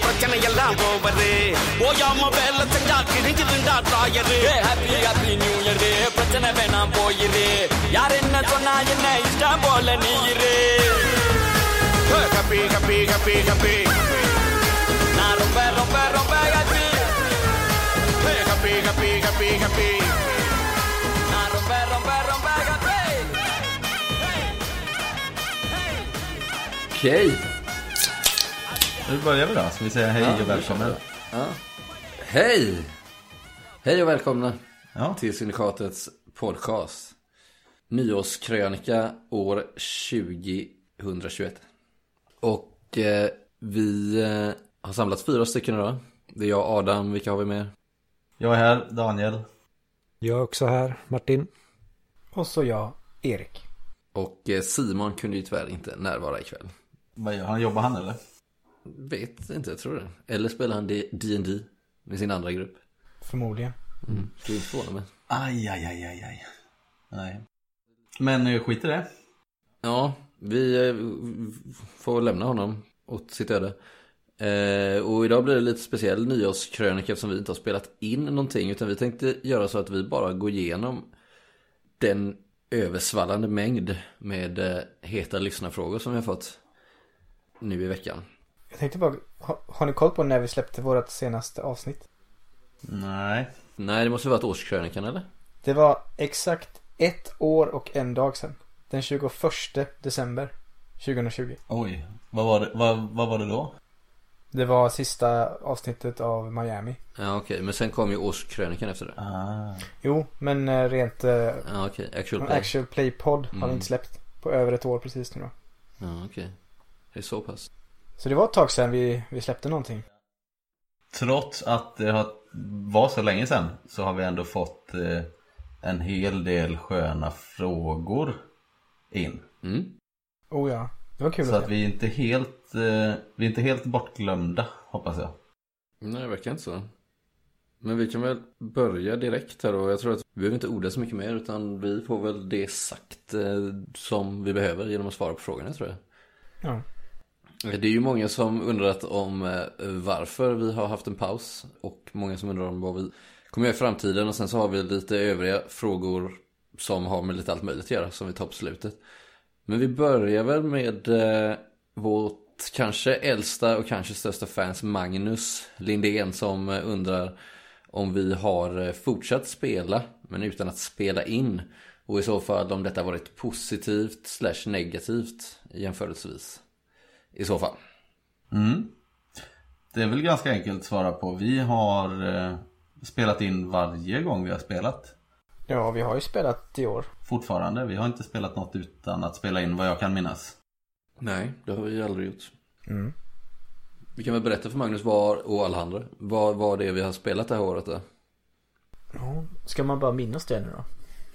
பிரச்சனை எல்லாம் ஓவரு. ஓயாம வேலை செஞ்சா கிழிஞ்சிருந்தா drawer. Happy happy new year. பிரச்சனை வேணாம் போயிரு. யார் என்ன சொன்னா என்ன இஷ்டம் போல நீ இரு. Capi, capi, capi, capi. Na rompe, rompe, rompe capi. Capi, capi, capi, capi. Na rompe. Okej. Okay. Nu börjar vi då. Ska vi säga hej ja, och välkommen? Ja. Hej! Hej och välkomna ja. till Syndikatets podcast. Nyårskrönika år 2021. Och eh, vi eh, har samlat fyra stycken idag. Det är jag, Adam, vilka har vi med? Jag är här, Daniel. Jag är också här, Martin. Och så jag, Erik. Och eh, Simon kunde ju tyvärr inte närvara ikväll. Vad gör han? Jobbar han eller? Vet inte, jag tror det. Eller spelar han D&D med sin andra grupp. Förmodligen. Mm. Det är inte förvåna mig. Aj, aj, aj, aj, aj. Nej. Men eh, skit i det. Ja, vi eh, får lämna honom åt sitt öde. Eh, och idag blir det lite speciell nyårskrönika eftersom vi inte har spelat in någonting. Utan vi tänkte göra så att vi bara går igenom den översvallande mängd med eh, heta lyssnarfrågor som vi har fått nu i veckan. Jag tänkte bara, har, har ni koll på när vi släppte vårt senaste avsnitt? Nej. Nej, det måste ha varit årskrönikan eller? Det var exakt ett år och en dag sedan. Den 21 december 2020. Oj. Vad var det, vad, vad var det då? Det var sista avsnittet av Miami. Ja, okej. Men sen kom ju årskrönikan efter det. Ah. Jo, men eh, rent eh, Ja, okej. Actual play. Actual Play Pod har Mm. vi inte släppt på över ett år precis nu då. Ja, okej. Det är så pass. Så det var ett tag sedan vi, vi släppte någonting. Trots att det har, var så länge sedan så har vi ändå fått eh, en hel del sköna frågor in. Mm. Oh ja, det var kul Så att att vi är inte helt, eh, vi är inte helt bortglömda hoppas jag. Nej, det verkar inte så. Men vi kan väl börja direkt här då. Jag tror att vi behöver inte orda så mycket mer utan vi får väl det sagt eh, som vi behöver genom att svara på frågorna tror jag. Ja. Det är ju många som undrat om eh, varför vi har haft en paus och många som undrar om vad vi kommer göra i framtiden och sen så har vi lite övriga frågor som har med lite allt möjligt att göra som vi tar på slutet. Men vi börjar väl med eh, vårt kanske äldsta och kanske största fans Magnus Lindén som eh, undrar om vi har eh, fortsatt spela men utan att spela in och i så fall om detta varit positivt slash negativt jämförelsevis. I så fall. Mm. Det är väl ganska enkelt att svara på. Vi har eh, spelat in varje gång vi har spelat ja, vi har ju spelat i år. Fortfarande. Vi har inte spelat något utan att spela in vad jag kan minnas. Nej, det har vi aldrig gjort. Mm. Vi kan väl berätta för Magnus var, och alla andra vad, vad det är vi har spelat det här året då. Ja, ska man bara minnas det nu då?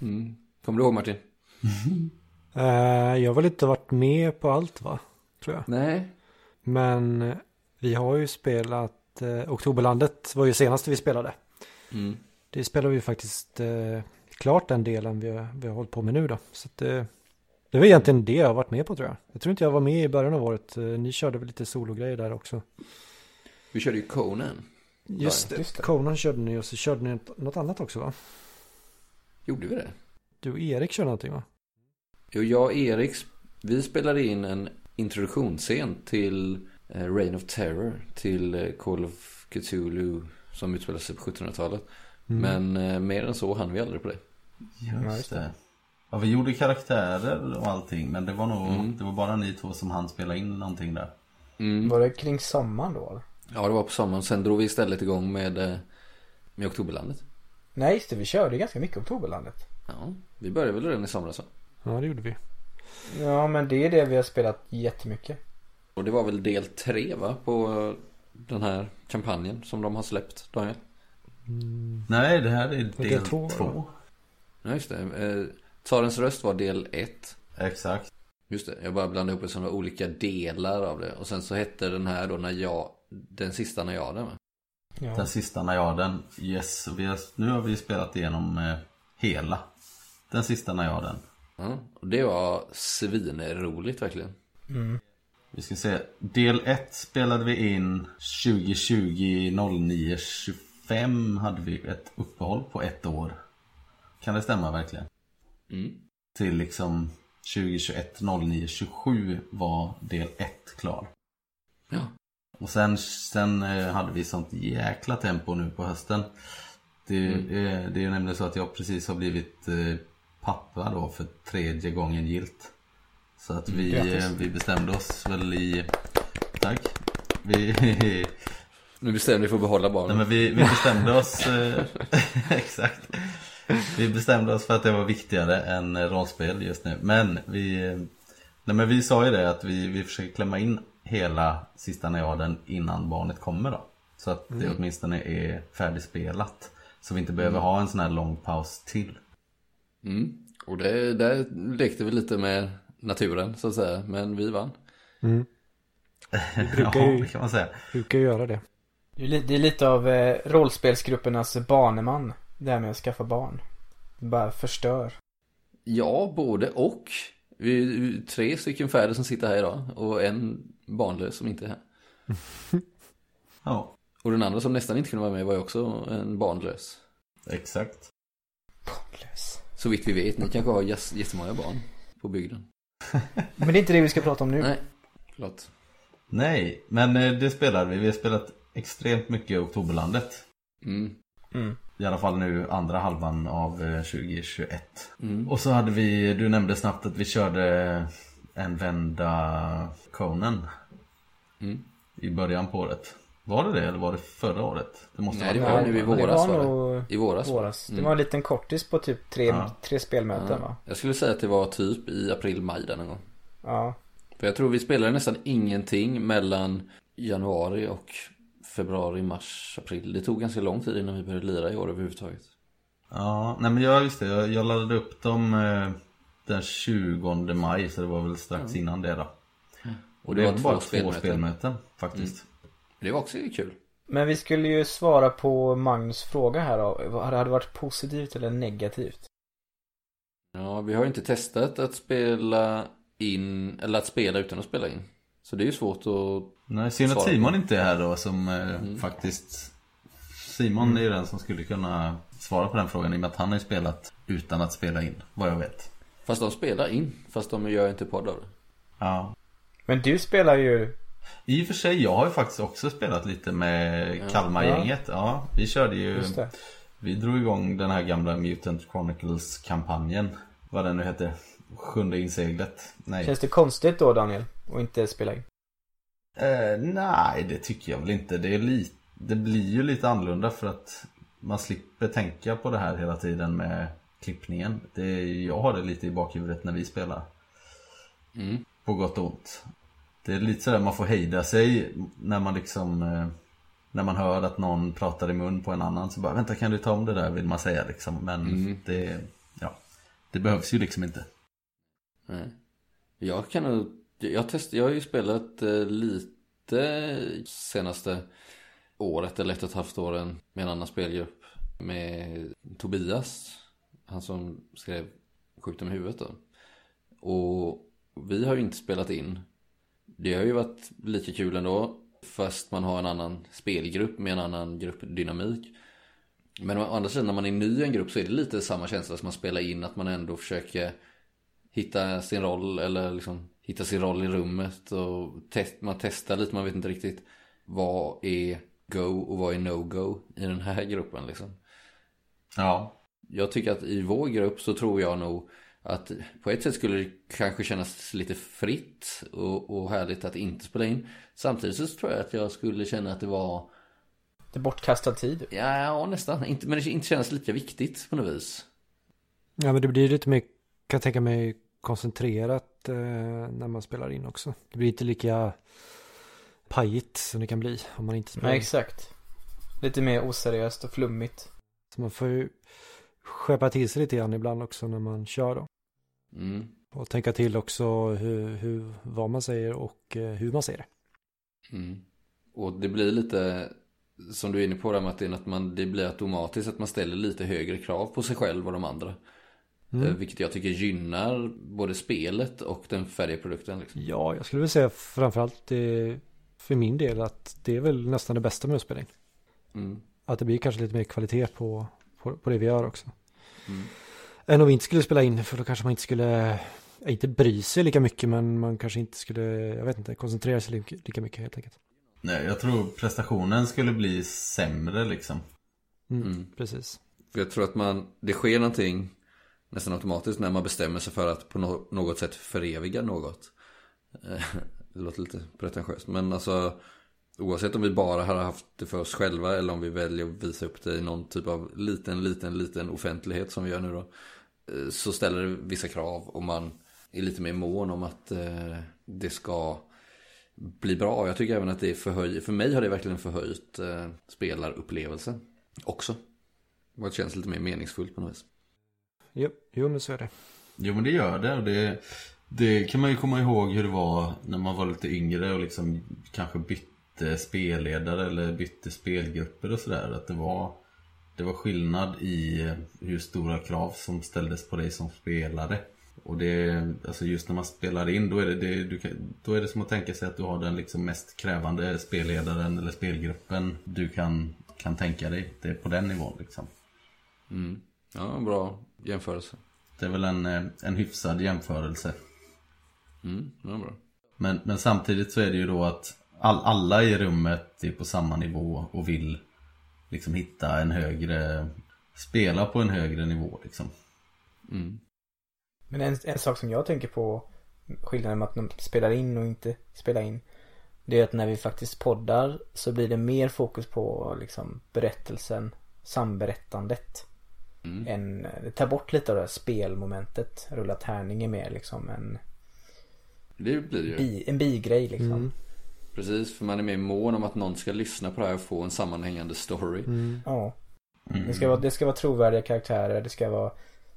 Mm. Kommer du ihåg Martin? Eh, jag har väl inte varit med på allt va? Tror jag. Nej. Men eh, vi har ju spelat eh, Oktoberlandet var ju senaste vi spelade. Mm. Det spelar vi ju faktiskt eh, klart den delen vi har, vi har hållit på med nu då. Så att, eh, det var egentligen det jag har varit med på tror jag. Jag tror inte jag var med i början av året. Eh, ni körde väl lite sologrejer där också. Vi körde ju Conan. Just Just det. det. Conan körde ni och så körde ni något- annat också va? Gjorde vi det? Du och Erik körde någonting va? Jo, jag och Erik, vi spelade in en introduktionsscen till eh, Reign of Terror. Till Call of Cthulhu som utspelar sig på 1700-talet. Mm. Men eh, mer än så hann vi aldrig på det. Just det. Ja, vi gjorde karaktärer och allting men det var nog, Mm. det var bara ni två som hann spela in någonting där. Mm. Var det kring sommaren då? eller? Ja, det var på sommaren. Sen drog vi istället igång med, eh, med Oktoberlandet. Nej, just det. Vi körde ganska mycket Oktoberlandet. Ja, vi började väl redan i somras va? Ja det gjorde vi. Ja, men det är det vi har spelat jättemycket. Och det var väl del tre va? På eh, den här kampanjen som de har släppt, Daniel? Nej, det här är är del, del två, två. Ja, just det. Eh, Tsarens röst var del ett. Exakt. Just det, jag bara blandade ihop det som var olika delar av det. Och sen så hette den här då när jag, den sista när jag med. Ja. Den sista najaden. Yes, vi har, nu har vi spelat igenom eh, hela. Den sista najaden. Ja, och det var svinroligt verkligen. Vi ska se. Del 1 spelade vi in 2020 09 25 hade vi ett uppehåll på ett år. Kan det stämma verkligen? Mm. Till liksom 2021 09 27 var del 1 klar. Ja. Och sen, sen eh, hade vi sånt jäkla tempo nu på hösten. Det, är, det är nämligen så att jag precis har blivit eh, pappa då för tredje gången gilt. Så att vi, Grattis. eh, vi bestämde oss väl i... Tack. Vi, Nu bestämde vi för att behålla nej, barnen. men vi, vi bestämde oss... Eh, exakt. Vi bestämde oss för att det var viktigare än eh, rollspel just nu. Men vi... Nej men vi sa ju det att vi, vi försöker klämma in hela sista najaden innan barnet kommer då. Så att det åtminstone är färdigspelat. Så vi inte behöver ha en sån här lång paus till. Mm. Och det, där lekte vi lite med naturen så att säga. Men vi vann. brukar ja, ju- det kan man säga. Brukar göra det. Det är li- det är lite av eh, rollspelsgruppernas baneman. Det här med att skaffa barn. Det bara förstör. Ja, både och. Vi är tre stycken färdiga som sitter här idag. Och en barnlös som inte är här. Ja, Och den andra som nästan inte kunde vara med var ju också en barnlös. exakt. Barnlös. Så vitt vi vet, ni kanske har jättemånga barn på bygden. Men det är inte det vi ska prata om nu. Nej, klart. Nej, men eh, det spelade vi. Vi har spelat extremt mycket Oktoberlandet. Mm. Mm. I alla fall nu andra halvan av eh, 2021. Mm. Och så hade vi, du nämnde snabbt att vi körde en vända Conan Mm. i början på året. Var det det eller var det förra året? Det måste Nej, det vara var förra nu i året. Det våras var var det. I våras. var det. våras. Det Mm. var en liten kortis på typ tre, Ja. tre spelmöten Ja. va? Jag skulle säga att det var typ i april-maj den gång. Ja. För jag tror vi spelade nästan ingenting mellan januari och februari, mars, april. Det tog ganska lång tid innan vi började lira i år överhuvudtaget. Ja, nej men jag, just det. Jag, jag laddade upp dem eh, den 20 maj så det var väl strax innan det då. Och det, det var var två bara två spelmöten. spelmöten faktiskt. Det var också kul. Men vi skulle ju svara på Magnus fråga här då. Hade det varit positivt eller negativt? Ja, vi har ju inte testat att spela in, eller att spela utan att spela in. Så det är ju svårt att... Nej, synd att på. Simon inte är här då som eh, faktiskt Simon är ju den som skulle kunna svara på den frågan i och med att han har ju spelat utan att spela in, vad jag vet. Fast de spelar in, fast de gör inte podd av det. Ja. Men du spelar ju I och för sig, jag har ju faktiskt också spelat lite med Kalmargänget. Ja, vi körde ju Just det. Vi drog igång den här gamla Mutant Chronicles kampanjen Vad den nu heter Sjunde inseglet. Nej. Känns det konstigt då Daniel? att inte spela in? eh, Nej det tycker jag väl inte. Det är lite Det blir ju lite annorlunda för att Man slipper tänka på det här hela tiden med Klippningen. Det är, Jag har det lite i bakhuvudet när vi spelar. Mm. På gott och ont. Det är lite sådär man får hejda sig När man liksom eh, När man hör att någon pratar i mun på en annan så bara Vänta kan du ta om det där? vill man säga liksom. Men Mm. det Ja. Det behövs ju liksom inte Nej. Jag kan nog, jag, test, jag har ju spelat eh, lite senaste året eller ett och ett halvt åren med en annan spelgrupp med Tobias. Han som skrev Sjukdom i huvudet då. Och vi har ju inte spelat in. Det har ju varit lika kul ändå. Fast man har en annan spelgrupp med en annan gruppdynamik. Men å andra sidan när man är ny i en grupp så är det lite samma känsla som man spelar in. Att man ändå försöker hitta sin roll eller liksom hitta sin roll i rummet och test, man testar lite, man vet inte riktigt vad är go och vad är no go i den här gruppen liksom. Ja Jag tycker att i vår grupp så tror jag nog att på ett sätt skulle det kanske kännas lite fritt och, och härligt att inte spela in. Samtidigt så tror jag att jag skulle känna att det var, Det bortkastad tid. ja, ja nästan, inte, men det inte känns lika viktigt på något vis. Ja men det blir lite mer, kan jag tänka mig, koncentrerat eh, när man spelar in också. Det blir inte lika pajigt som det kan bli om man inte spelar Nej, exakt. Lite mer oseriöst och flummigt. Så man får ju skärpa till sig lite grann ibland också när man kör då. Mm. Och tänka till också hur, hur, vad man säger och eh, hur man säger det. Mm. Och det blir lite, som du är inne på där Martin, att man, det blir automatiskt att man ställer lite högre krav på sig själv och de andra. Eh, Vilket jag tycker gynnar både spelet och den färdiga produkten. Liksom. Ja, jag skulle vilja säga framförallt eh, för min del att det är väl nästan det bästa med att spela in. Mm. Att det blir kanske lite mer kvalitet på, på, på det vi gör också. Än om vi inte skulle spela in, för då kanske man inte skulle, ja, inte bry sig lika mycket, men man kanske inte skulle, jag vet inte, koncentrera sig lika, lika mycket helt enkelt. Nej, jag tror prestationen skulle bli sämre liksom. Mm, Precis. För jag tror att man, det sker någonting nästan automatiskt när man bestämmer sig för att på något sätt föreviga något. Eh, det låter lite pretentiöst men alltså oavsett om vi bara har haft det för oss själva eller om vi väljer att visa upp det i någon typ av liten, liten, liten offentlighet som vi gör nu då. Eh, så ställer det vissa krav och man är lite mer mån om att eh, det ska bli bra. Jag tycker även att det är förhöjt, för mig har det verkligen förhöjt spelarupplevelsen också. Och det känns lite mer meningsfullt på något vis. Jo, jo men så är det. Jo men det gör det och det, det kan man ju komma ihåg hur det var när man var lite yngre och liksom kanske bytte spelledare eller bytte spelgrupper och sådär. Att det var, det var skillnad i hur stora krav som ställdes på dig som spelare. Och det, alltså just när man spelar in då är det, det, du kan, då är det som att tänka sig att du har den liksom mest krävande spelledaren eller spelgruppen du kan, kan tänka dig. Det är på den nivån liksom. Mm. Ja, bra jämförelse. Det är väl en, eh, en hyfsad jämförelse. Mm, ja, bra. Men, men samtidigt så är det ju då att all, alla i rummet är på samma nivå och vill liksom hitta en högre, spela på en högre nivå liksom. Mm. Men en, en sak som jag tänker på skillnaden med att de spelar in och inte spelar in. Det är att när vi faktiskt poddar så blir det mer fokus på liksom berättelsen, samberättandet. Mm. Det tar bort lite av det här spelmomentet. Rulla tärning är mer liksom en, Det blir det ju. bi, en bigrej liksom. Mm. Precis, för man är mer mån om att någon ska lyssna på det här och få en sammanhängande story. Ja. Det, ska vara, det ska vara trovärdiga karaktärer, det ska vara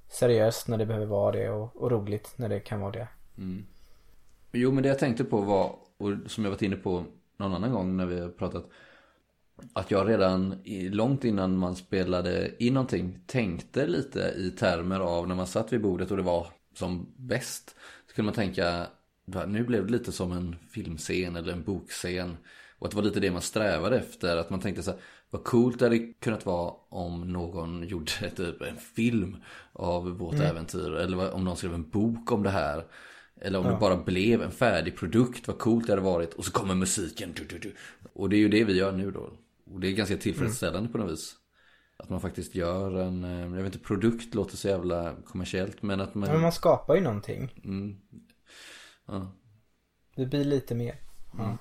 seriöst när det behöver vara det och, och roligt när det kan vara det. Mm. Jo, men det jag tänkte på var, och som jag varit inne på någon annan gång när vi har pratat. Att jag redan långt innan man spelade in någonting tänkte lite i termer av när man satt vid bordet och det var som bäst. Så kunde man tänka, nu blev det lite som en filmscen eller en bokscen. Och att det var lite det man strävade efter. Att man tänkte så här, vad coolt det hade kunnat vara om någon gjorde typ en film av vårt äventyr. Eller om någon skrev en bok om det här. Eller om det bara blev en färdig produkt, vad coolt det hade varit. Och så kommer musiken. Du, du, du. Och det är ju det vi gör nu då. Och det är ganska tillfredsställande på något vis. Att man faktiskt gör en, eh, jag vet inte, produkt låter så jävla kommersiellt. Men att man... Ja, men man skapar ju någonting. Mm. Ja. Det blir lite mer. Ja.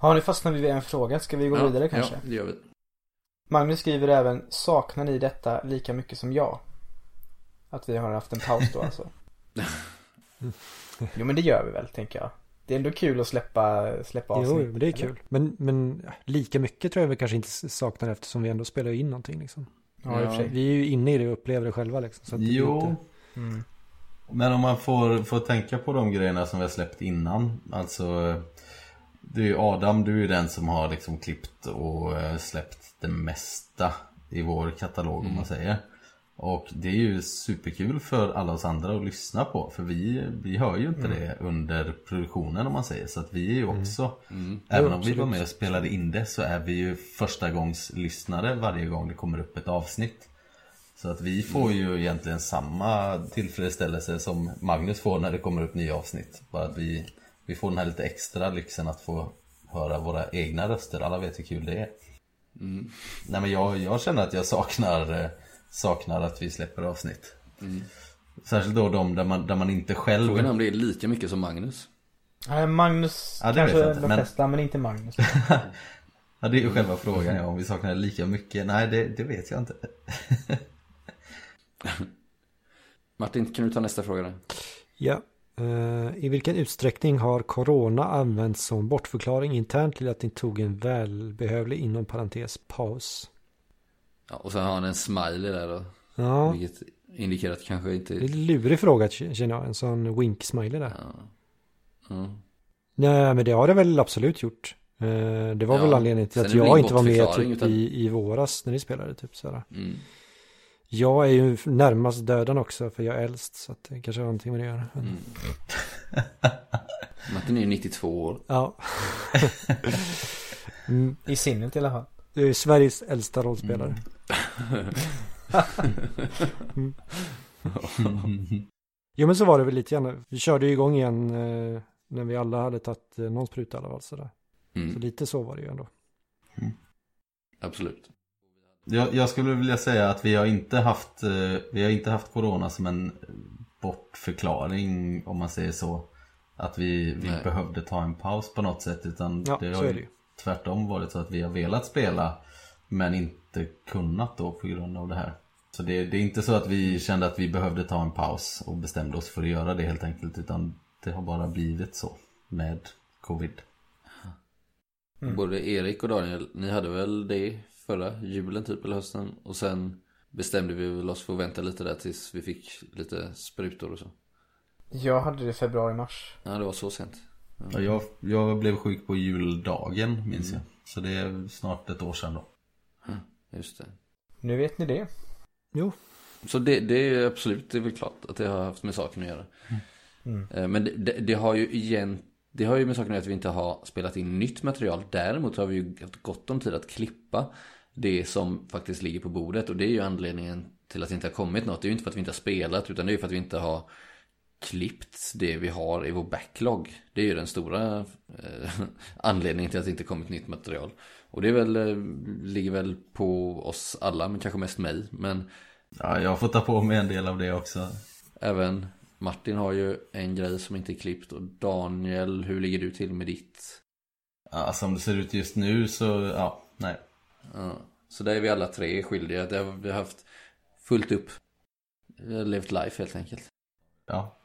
Ja, nu fastnar vi vid en fråga. Ska vi gå Ja, vidare kanske? Ja, det gör vi. Magnus skriver även, saknar ni detta lika mycket som jag? Att vi har haft en paus då alltså. jo men det gör vi väl, tänker jag. Det är ändå kul att släppa, släppa Jo, avsnitt. men det är eller? kul. Men, men ja, lika mycket tror jag vi kanske inte saknar eftersom vi ändå spelar in någonting liksom. Ja, sig. Vi är ju inne i det och upplever det själva liksom. Så att det blir Jo, inte- Mm. men om man får, får tänka på de grejerna som vi har släppt innan. Alltså, det är ju Adam, du är ju den som har liksom klippt och eh, släppt det mesta i vår katalog om man säger. Och det är ju superkul för alla oss andra att lyssna på. För vi, vi hör ju inte det under produktionen om man säger. Så att vi är ju också, även om vi var med och spelade in det så är vi ju första gångs lyssnare varje gång det kommer upp ett avsnitt. Så att vi får ju egentligen samma tillfredsställelse som Magnus får när det kommer upp nya avsnitt. Bara att vi, vi får den här lite extra lyxen att få höra våra egna röster. Alla vet hur kul det är. Nej men jag, jag känner att jag saknar, eh, saknar att vi släpper avsnitt. Särskilt då de där man, där man inte själv... Frågan är om det är lika mycket som Magnus. Nej, Magnus Ja, det vet kanske jag inte, de men- flesta, men inte Magnus. Ja det är ju själva frågan ja, om vi saknar lika mycket. Nej det, det vet jag inte. Martin, kan du ta nästa fråga då? Ja. Eh, I vilken utsträckning har corona använts som bortförklaring internt till att ni tog en välbehövlig inom parentes paus? Ja, och så har han en smiley där då. Ja, Vilket indikerar att kanske inte... Det är en lurig fråga känner jag. En sån wink-smiley där. Ja. Ja. Nej, men det har det väl absolut gjort. Eh, Det var Ja, väl anledningen till sen att jag inte var med typ utan- i, i våras när ni spelade. Typ sådär. Mm. Jag är ju närmast döden också för jag är äldst. Så att det kanske har någonting med det att göra. Men- Mm. Martin är ju 92 år. Ja. mm, I sinnet i alla fall. jag är Sveriges äldsta rollspelare. Mm. Jo men så var det väl lite grann. Vi körde ju igång igen eh, när vi alla hade tagit eh, någon spruta i alla fall. Sådär. Så Mm. lite så var det ju ändå. Absolut. Jag, jag skulle vilja säga att vi har inte haft eh, Vi har inte haft corona som en bortförklaring om man säger så Att vi, vi Nej. behövde ta en paus på något sätt utan Ja, det så har är ju det ju. tvärtom varit så att vi har velat spela Men inte kunnat då på grund av det här Så det, det är inte så att vi kände att vi behövde ta en paus och bestämde oss för att göra det helt enkelt utan Det har bara blivit så med covid Mm. Både Erik och Daniel, ni hade väl det förra julen typ eller hösten. Och sen bestämde vi väl oss för att vänta lite där tills vi fick lite sprutor och så. Jag hade det februari-mars. Ja, det var så sent. Och jag, jag blev sjuk på juldagen minns jag Så det är snart ett år sedan då Just det. Nu vet ni det. Jo, Så det, det är absolut, det är väl klart att det har haft med saken att göra. Mm. Eh, Men det, det, det har ju igen, det har ju med saken att göra att vi inte har spelat in nytt material. Däremot har vi ju haft gott om tid att klippa det som faktiskt ligger på bordet. Och det är ju anledningen till att det inte har kommit något. Det är ju inte för att vi inte har spelat utan det är ju för att vi inte har klippt det vi har i vår backlog. Det är ju den stora eh, anledningen till att det inte kommit nytt material. Och det är väl, eh, ligger väl på oss alla, men kanske mest mig. Men Ja, jag får ta på mig en del av det också Även Martin har ju en grej som inte är klippt och Daniel, hur ligger du till med ditt? Ja, som det ser ut just nu så, ja, nej. Ja, så där är vi alla tre skyldiga. Det har, vi haft fullt upp. Vi har levt life helt enkelt. Ja.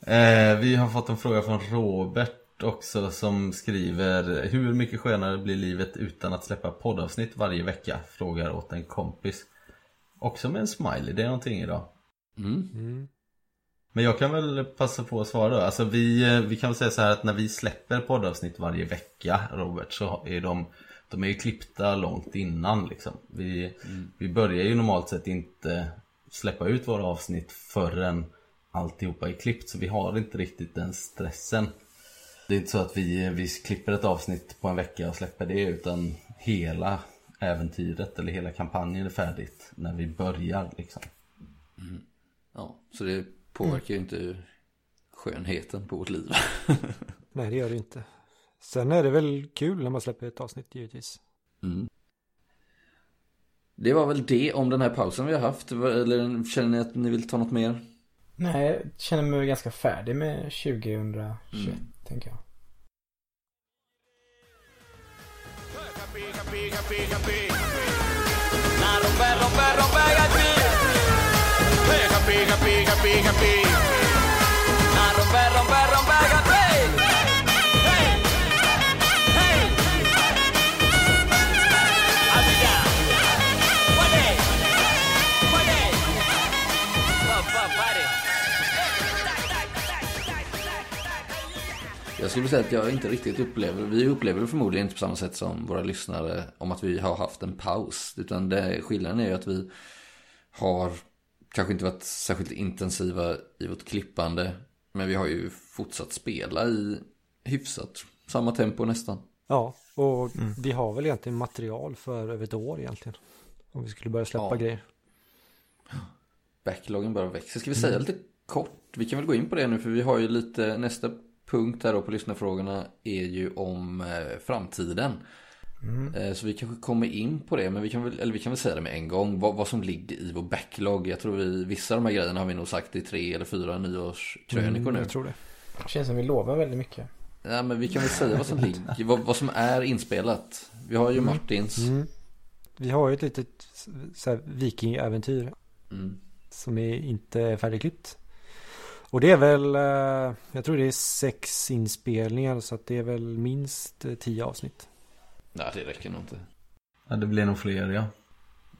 Eh, vi har fått en fråga från Robert också som skriver Hur mycket skönare blir livet utan att släppa poddavsnitt varje vecka? Frågar åt en kompis. Också med en smiley, det är någonting idag. Mm. mm. Men jag kan väl passa på att svara då. Alltså vi, eh, vi kan väl säga så här att när vi släpper poddavsnitt varje vecka Robert så är de De är ju klippta långt innan liksom. Vi, vi börjar ju normalt sett inte släppa ut våra avsnitt förrän alltihopa är klippt så vi har inte riktigt den stressen. Det är inte så att vi, vi klipper ett avsnitt på en vecka och släpper det utan hela äventyret eller hela kampanjen är färdigt när vi börjar liksom. Ja, så det påverkar ju inte skönheten på vårt liv. Nej, det gör det inte. Sen är det väl kul när man släpper ett avsnitt givetvis. Mm. Det var väl det om den här pausen vi har haft. Eller känner ni att ni vill ta något mer? Nej, jag känner mig ganska färdig med 2021, rompe, rompe, Jag skulle säga att jag inte riktigt upplever, vi upplever det förmodligen inte på samma sätt som våra lyssnare om att vi har haft en paus. Utan det, skillnaden är ju att vi har kanske inte varit särskilt intensiva i vårt klippande. Men vi har ju fortsatt spela i hyfsat samma tempo nästan. Ja, och vi har väl egentligen material för över ett år egentligen. Om vi skulle börja släppa Ja. grejer. Backloggen bara växer. Ska vi säga lite kort? Vi kan väl gå in på det nu för vi har ju lite, nästa punkt här då på lyssnarfrågorna är ju om eh, framtiden. Eh, så vi kanske kommer in på det, men vi kan väl, eller vi kan väl säga det med en gång. Vad, vad som ligger i vår backlog. Jag tror vi, vissa av de här grejerna har vi nog sagt i tre eller fyra nyårskrönikor nu. Jag tror det. Det känns som vi lovar väldigt mycket. Ja, men vi kan väl säga vad som ligger, vad, vad som är inspelat. Vi har ju Martins. Mm. Vi har ju ett litet vikingäventyr Mm. som är inte är färdigklippt. Och det är väl, eh, jag tror det är sex inspelningar så att det är väl minst eh, tio avsnitt. Nej, det räcker nog inte. Ja, det blir nog fler ja.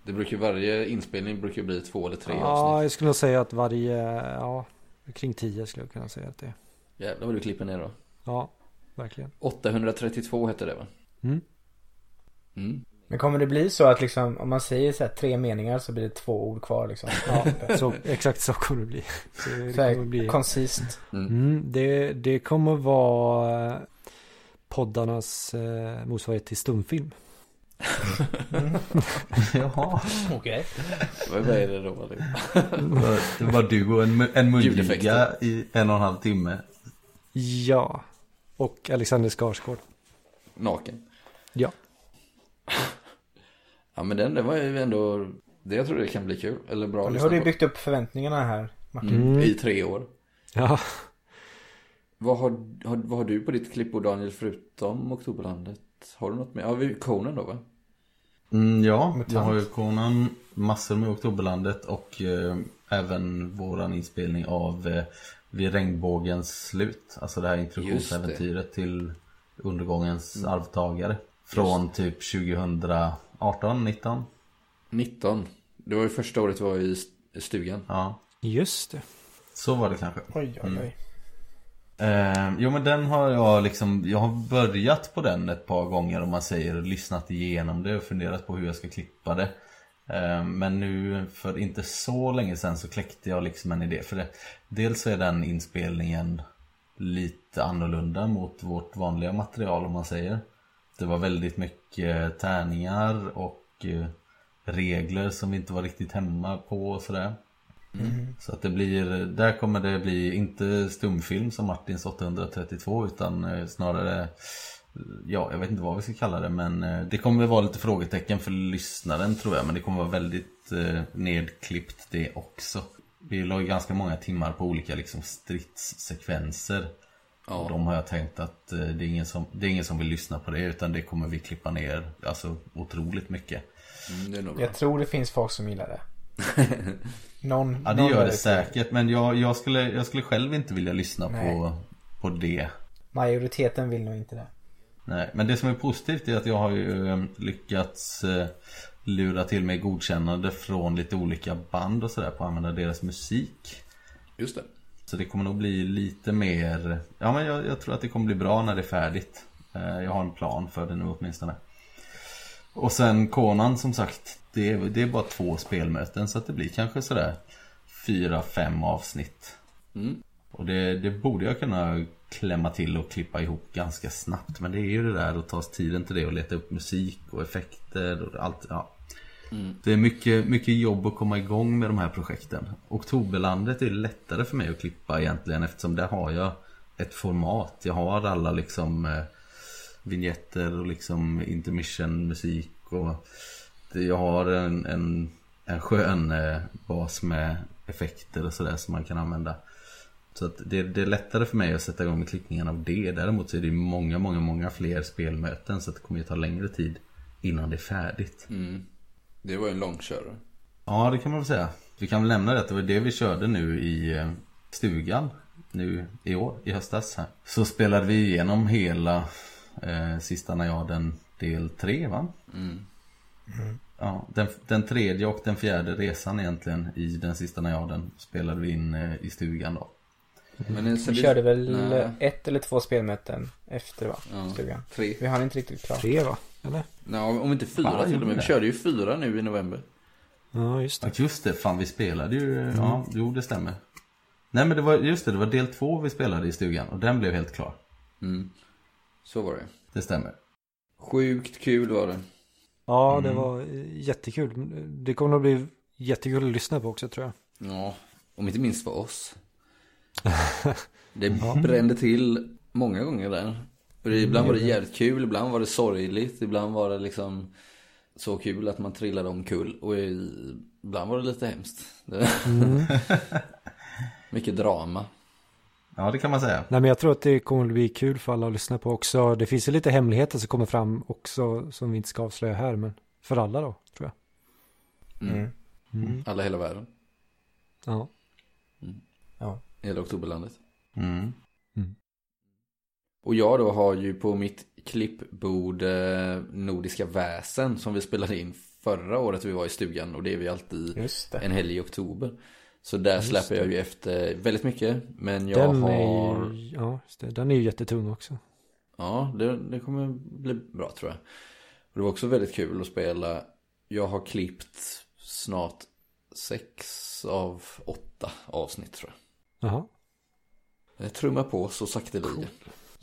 Det brukar varje inspelning brukar bli två eller tre Ja, avsnitt. jag skulle nog säga att varje, ja, kring tio skulle jag kunna säga att det är. Jävlar vad du klipper ner då. Ja, verkligen. 832 hette det va? Mm. Mm. Men kommer det bli så att liksom om man säger så här tre meningar så blir det två ord kvar liksom? Ja, så, exakt så kommer det bli. Så det Så kommer bli. koncist. Mm, det, det kommer vara poddarnas eh, motsvarighet till stumfilm. Jaha. Okej. Vad vad är det då? Det var du och en, en mungiga i en och en halv timme. Ja. Och Alexander Skarsgård. Naken. Ja. Ja men den, det var ju ändå, det jag tror det kan bli kul. Eller bra Nu har du byggt upp förväntningarna här Martin. Mm. Mm. I tre år. Ja. Vad har, har, vad har du på ditt klippbord Daniel förutom Oktoberlandet? Har du något mer? Ja, vi Conan då va? Mm, ja, Mutant. jag har ju Conan, massor med Oktoberlandet och eh, även våran inspelning av eh, Vid regnbågens slut. Alltså det här introduktionsäventyret till undergångens arvtagare. Från typ 2018, 19. 19. Det var ju första året vi var i st- stugan. Ja, Just det. så var det kanske. Oj, oj, oj. Eh, jo men den har jag liksom, jag har börjat på den ett par gånger om man säger, lyssnat igenom det och funderat på hur jag ska klippa det. Eh, men nu för inte så länge sedan så kläckte jag liksom en idé för det. Dels är den inspelningen lite annorlunda mot vårt vanliga material om man säger. Det var väldigt mycket tärningar och eh, regler som vi inte var riktigt hemma på och sådär. Så att det blir, där kommer det bli inte stumfilm som Martins 832 utan eh, snarare Ja, jag vet inte vad vi ska kalla det men eh, det kommer vara lite frågetecken för lyssnaren tror jag men det kommer vara väldigt eh, nedklippt det också. Vi la ganska många timmar på olika liksom stridssekvenser. Och de har jag tänkt att eh, det är, ingen som, det är ingen som vill lyssna på det utan det kommer vi klippa ner alltså otroligt mycket. Mm, det är nog bra. Jag tror det finns folk som gillar det. Någon, Ja det någon gör det säkert men jag, jag, skulle, jag skulle själv inte vilja lyssna Nej. på, på det. Majoriteten vill nog inte det. Nej, men det som är positivt är att jag har ju eh, lyckats eh, lura till mig godkännande från lite olika band och sådär på att använda deras musik. Just det. Så det kommer nog bli lite mer, ja men jag, jag tror att det kommer bli bra när det är färdigt. Eh, Jag har en plan för det nu åtminstone. Och sen Conan som sagt, det är, det är bara två spelmöten så att det blir kanske sådär fyra, fem avsnitt. Mm. Och det, det borde jag kunna klämma till och klippa ihop ganska snabbt. Men det är ju det där att ta tiden till det och leta upp musik och effekter och allt. Ja. Det är mycket, mycket jobb att komma igång med de här projekten. Oktoberlandet är lättare för mig att klippa egentligen eftersom där har jag ett format. Jag har alla liksom eh, vignetter och liksom intermission musik och jag har en, en, en skön eh, bas med effekter och sådär som man kan använda. Så att det, det är lättare för mig att sätta igång med klippningen av det. Däremot så är det många, många, många fler spelmöten så att det kommer ju ta längre tid innan det är färdigt. Mm. Det var ju en långkörare. Ja, det kan man väl säga. Vi kan väl nämna det att det var det vi körde nu i eh, stugan nu i år, i höstas här. Så spelade vi igenom hela eh, Sista najaden del 3 va? Ja, den, den tredje och den fjärde resan egentligen i den sista najaden spelade vi in eh, i stugan då. Men en- sen Vi körde väl Nej. ett eller två spelmöten efter va? Ja. Stugan. Tre. Vi hann inte riktigt klart. Tre va? Eller? Nej, om inte fyra Fan, till och med. Vi körde ju fyra nu i november. Ja, just Ja det. just det, fan vi spelade ju, ja jo det stämmer. Nej men det var, just det, det var del två vi spelade i stugan och den blev helt klar. Mm. Så var det. Det stämmer. Sjukt kul var det. Ja, det var eh, jättekul. Det kommer nog bli jättekul att lyssna på också tror jag. Ja, om inte minst för oss. Det brände till många gånger där. Och det, ibland var det jävligt kul, ibland var det sorgligt, ibland var det liksom så kul att man trillade omkull. Och ibland var det lite hemskt. Det... Mycket drama. Ja det kan man säga. Nej men jag tror att det kommer att bli kul för alla att lyssna på också. Det finns ju lite hemligheter som kommer fram också som vi inte ska avslöja här. Men för alla då, tror jag. Mm. Alla i hela världen. Ja. Hela Oktoberlandet. Mm. Och jag då har ju på mitt klippbord eh, Nordiska väsen som vi spelade in förra året vi var i stugan och det är vi alltid Just det. en helg i oktober. Så där släpper jag ju efter väldigt mycket. Men jag Den har... är ju, ja, just det. Den är ju jättetung också. Ja, det, det kommer bli bra tror jag. Och det var också väldigt kul att spela. Jag har klippt snart sex av åtta avsnitt tror jag. Jaha. Jag trummar på så sakteliga.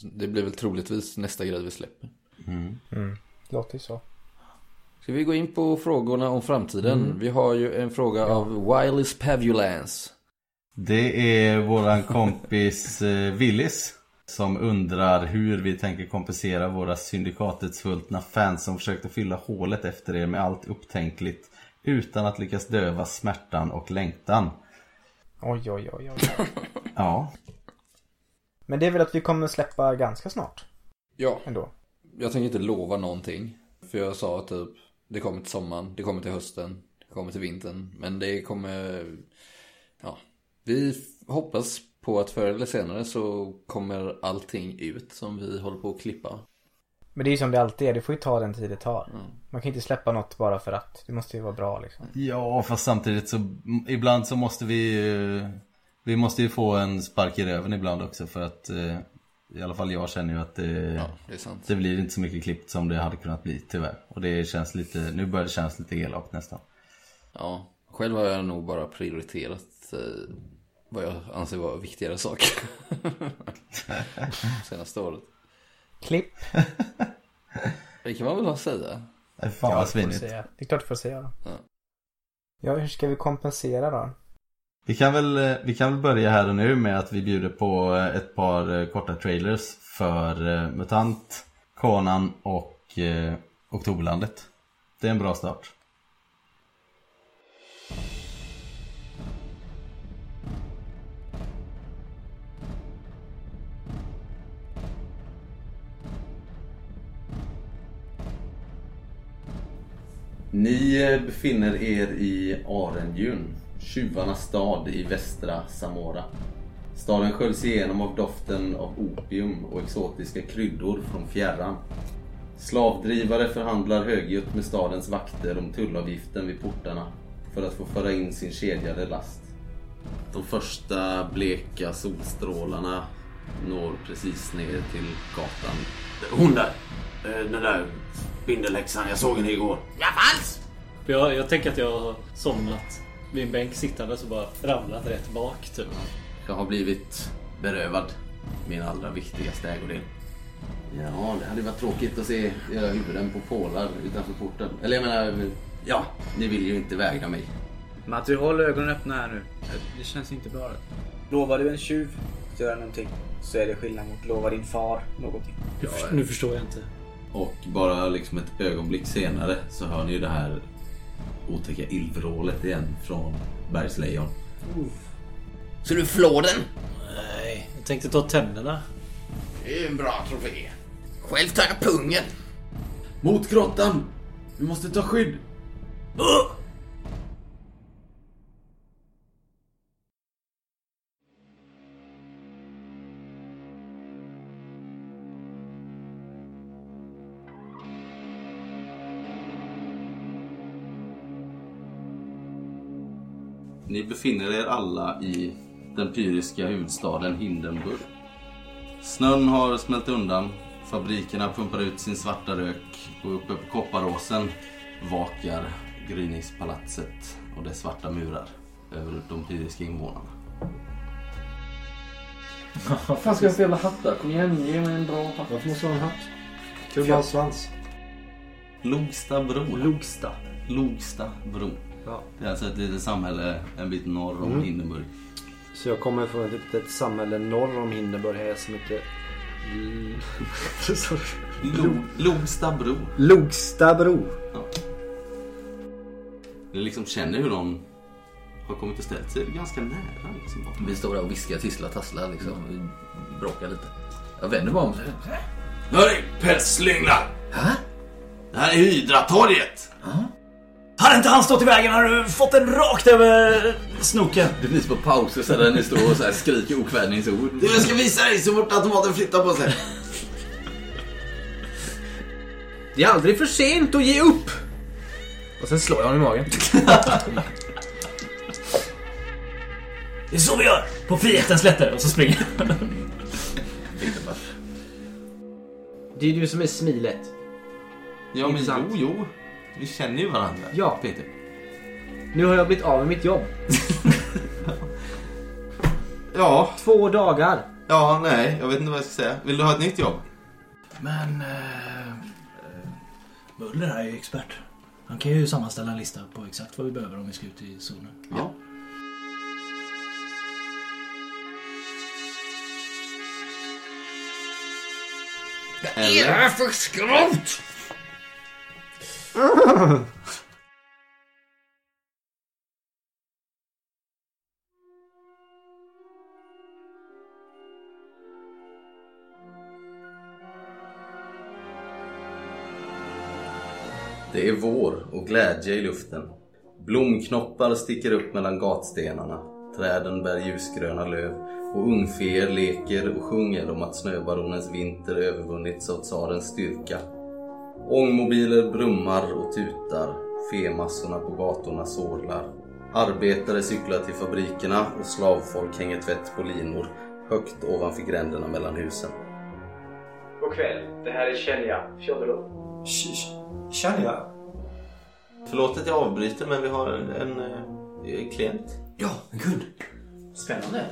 Det blir väl troligtvis nästa grej vi släpper. Låter ju så. Ska vi gå in på frågorna om framtiden? Vi har ju en fråga av Wileys Pavulance. Det är våran kompis eh, Willis som undrar hur vi tänker kompensera våra syndikatets svultna fans som försökte fylla hålet efter er med allt upptänkligt utan att lyckas döva smärtan och längtan. Oj, oj, oj, oj. Ja, Men det är väl att vi kommer släppa ganska snart Ja, ändå. jag tänker inte lova någonting. För jag sa typ, det kommer till sommaren, det kommer till hösten, det kommer till vintern. Men det kommer, ja, vi hoppas på att förr eller senare så kommer allting ut som vi håller på att klippa. Men det är ju som det alltid är, det får ju ta den tid det tar. Man kan inte släppa något bara för att. Det måste ju vara bra liksom. ja fast samtidigt så ibland så måste vi eh, Vi måste ju få en spark i röven ibland också för att eh, I alla fall jag känner ju att det, Ja, det är sant. det blir inte så mycket klippt som det hade kunnat bli tyvärr. Och det känns lite, nu börjar det kännas lite elakt nästan. Ja, själv har jag nog bara prioriterat eh, vad jag anser vara viktigare saker. Senaste året. Klipp. Det kan man väl ha säga. Nej, fan Ja, vad svinigt. säga. Det är klart du får säga. Ja. Ja, hur ska vi kompensera då? Vi kan, väl, eh, vi kan väl börja här och nu med att vi bjuder på eh, ett par eh, korta trailers för MUTANT, Conan och eh, Oktoberlandet. Det är en bra start. Ni befinner er i Arenjun, tjuvarnas stad i västra Samora. Staden sköljs igenom av doften av opium och exotiska kryddor från fjärran. Slavdrivare förhandlar högljutt med stadens vakter om tullavgiften vid portarna för att få föra in sin kedjade last. De första bleka solstrålarna når precis ner till gatan. Hon där. Eh, Den där spindelhäxan, jag såg henne igår. För Jag, jag tänker att jag har somnat vid en bänk sittande så bara ramlat rätt bak typ. Jag har blivit berövad min allra viktigaste ägodel. Ja, det hade varit tråkigt att se era huvuden på pålar utanför porten. Eller jag menar, ja, ni vill ju inte vägra mig. Matti, håll ögonen öppna här nu. Det känns inte bra. Lovar du en tjuv att göra någonting så är det skillnad mot lova din far någonting. För, nu förstår jag inte. Och bara liksom ett ögonblick senare så hör ni ju det här otäcka illvrålet igen från Bergslejon. Så du flår den? Nej, jag tänkte ta tänderna. Det är en bra trofé. Själv tar jag pungen. Mot grottan! Vi måste ta skydd! Ni befinner er alla i den pyriska huvudstaden Hindenburg. Snön har smält undan, fabrikerna pumpar ut sin svarta rök och uppe på Kopparåsen vakar gryningspalatset och dess svarta murar över de pyriska invånarna. Vad fan ska jag spela hattar? Kom igen, ge mig en bra hatt. Varför måste man ha en hatt? Kul med svans. Logsta bro. Logsta. Logsta bro. Ja. Det är alltså ett litet samhälle en bit norr om Hindenburg. Så jag kommer från ett litet samhälle norr om Hindenburg här som heter... Lo- Logsta bro. Logstabro. Ni liksom känner hur de har kommit och ställt sig ganska nära. Liksom. Vi står där och viskar, tisslar, tasslar liksom. Vi bråkar lite. Jag vänder mig om. Hörru, pälsslynglar! Hä? Det här är Hydratorget! Hade inte han stått i vägen hade du fått den rakt över snoken. Det blir på pauser så där ni står och så här skriker okvädningsord. Du, jag ska visa dig så fort automaten flyttar på sig. Det är aldrig för sent att ge upp. Och sen slår jag honom i magen. det är så vi gör! På frihetens slätter. Och så springer jag. Det är du som är smilet. Ja men Intressant. jo, jo. Vi känner ju varandra. Ja. Peter. Nu har jag blivit av med mitt jobb. Ja. Två dagar. Ja, nej. Jag vet inte vad jag ska säga. Vill du ha ett nytt jobb? Men... Eh, eh, Muller här är ju expert. Han kan ju sammanställa en lista på exakt vad vi behöver om vi ska ut i zonen. Ja. Eller? för skrot? Det är vår och glädje i luften. Blomknoppar sticker upp mellan gatstenarna. Träden bär ljusgröna löv och ungfeer leker och sjunger om att snöbaronens vinter övervunnits av tsarens styrka. Ångmobiler brummar och tutar. Femassorna på gatorna sorlar. Arbetare cyklar till fabrikerna och slavfolk hänger tvätt på linor högt ovanför gränderna mellan husen. God kväll. Det här är Kjellja Fjodorov. Känner Förlåt att jag avbryter men vi har en, en, eh, klient. Ja, en kund. Spännande.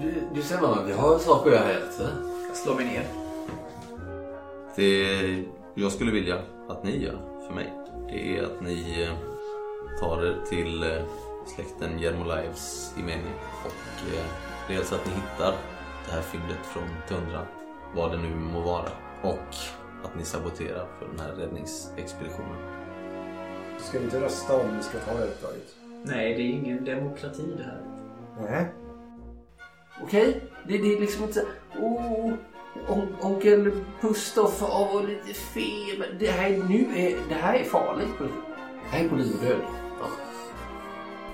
Du, du ser vad vi har saker att göra här. Så. Jag slår mig ner. Det jag skulle vilja att ni gör för mig, det är att ni eh, tar er till eh, släkten Jermolajevs Imeni och eh, dels att ni hittar det här fyndet från tundran, vad det nu må vara, och att ni saboterar för den här räddningsexpeditionen. Ska vi inte rösta om vi ska ta det uppdraget? Nej, det är ingen demokrati det här. Nej. Okej, det, det är liksom inte så oh, onkel Pustoff har lite feber. Det här, är- nu är, det här är farligt. Det här är på liv och död. Ja.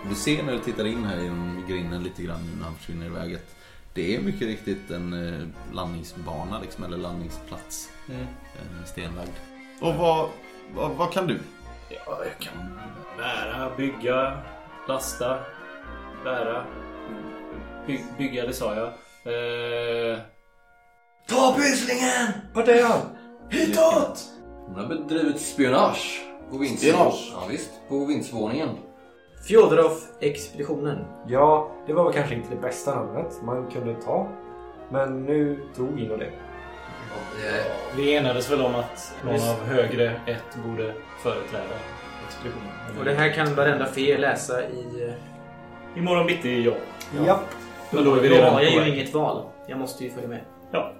Du ser när du tittar in här genom grinden lite grann nu när han försvinner iväg att det är mycket riktigt en eh, landningsbana liksom, eller landningsplats. Mm. Stenlagd. Och vad, vad, vad kan du? Ja, jag kan bära, bygga, lasta, bära, by, bygga, det sa jag. Eh, Ta pyslingen! Vart är han? Hitåt! Hon har bedrivit spionage. På vinst... Spionage? Ja, visst. På vindsvåningen. Fjodorov-expeditionen. Ja, det var väl kanske inte det bästa namnet man kunde ta. Men nu tog Ino det. vi enades väl om att någon av högre ett borde företräda expeditionen. Och det här kan varenda fe läsa i... eh, Imorgon bitti, ja. Ja. Men då är vi redan har jag på ju väg. inget val. Jag måste ju följa med. Ja.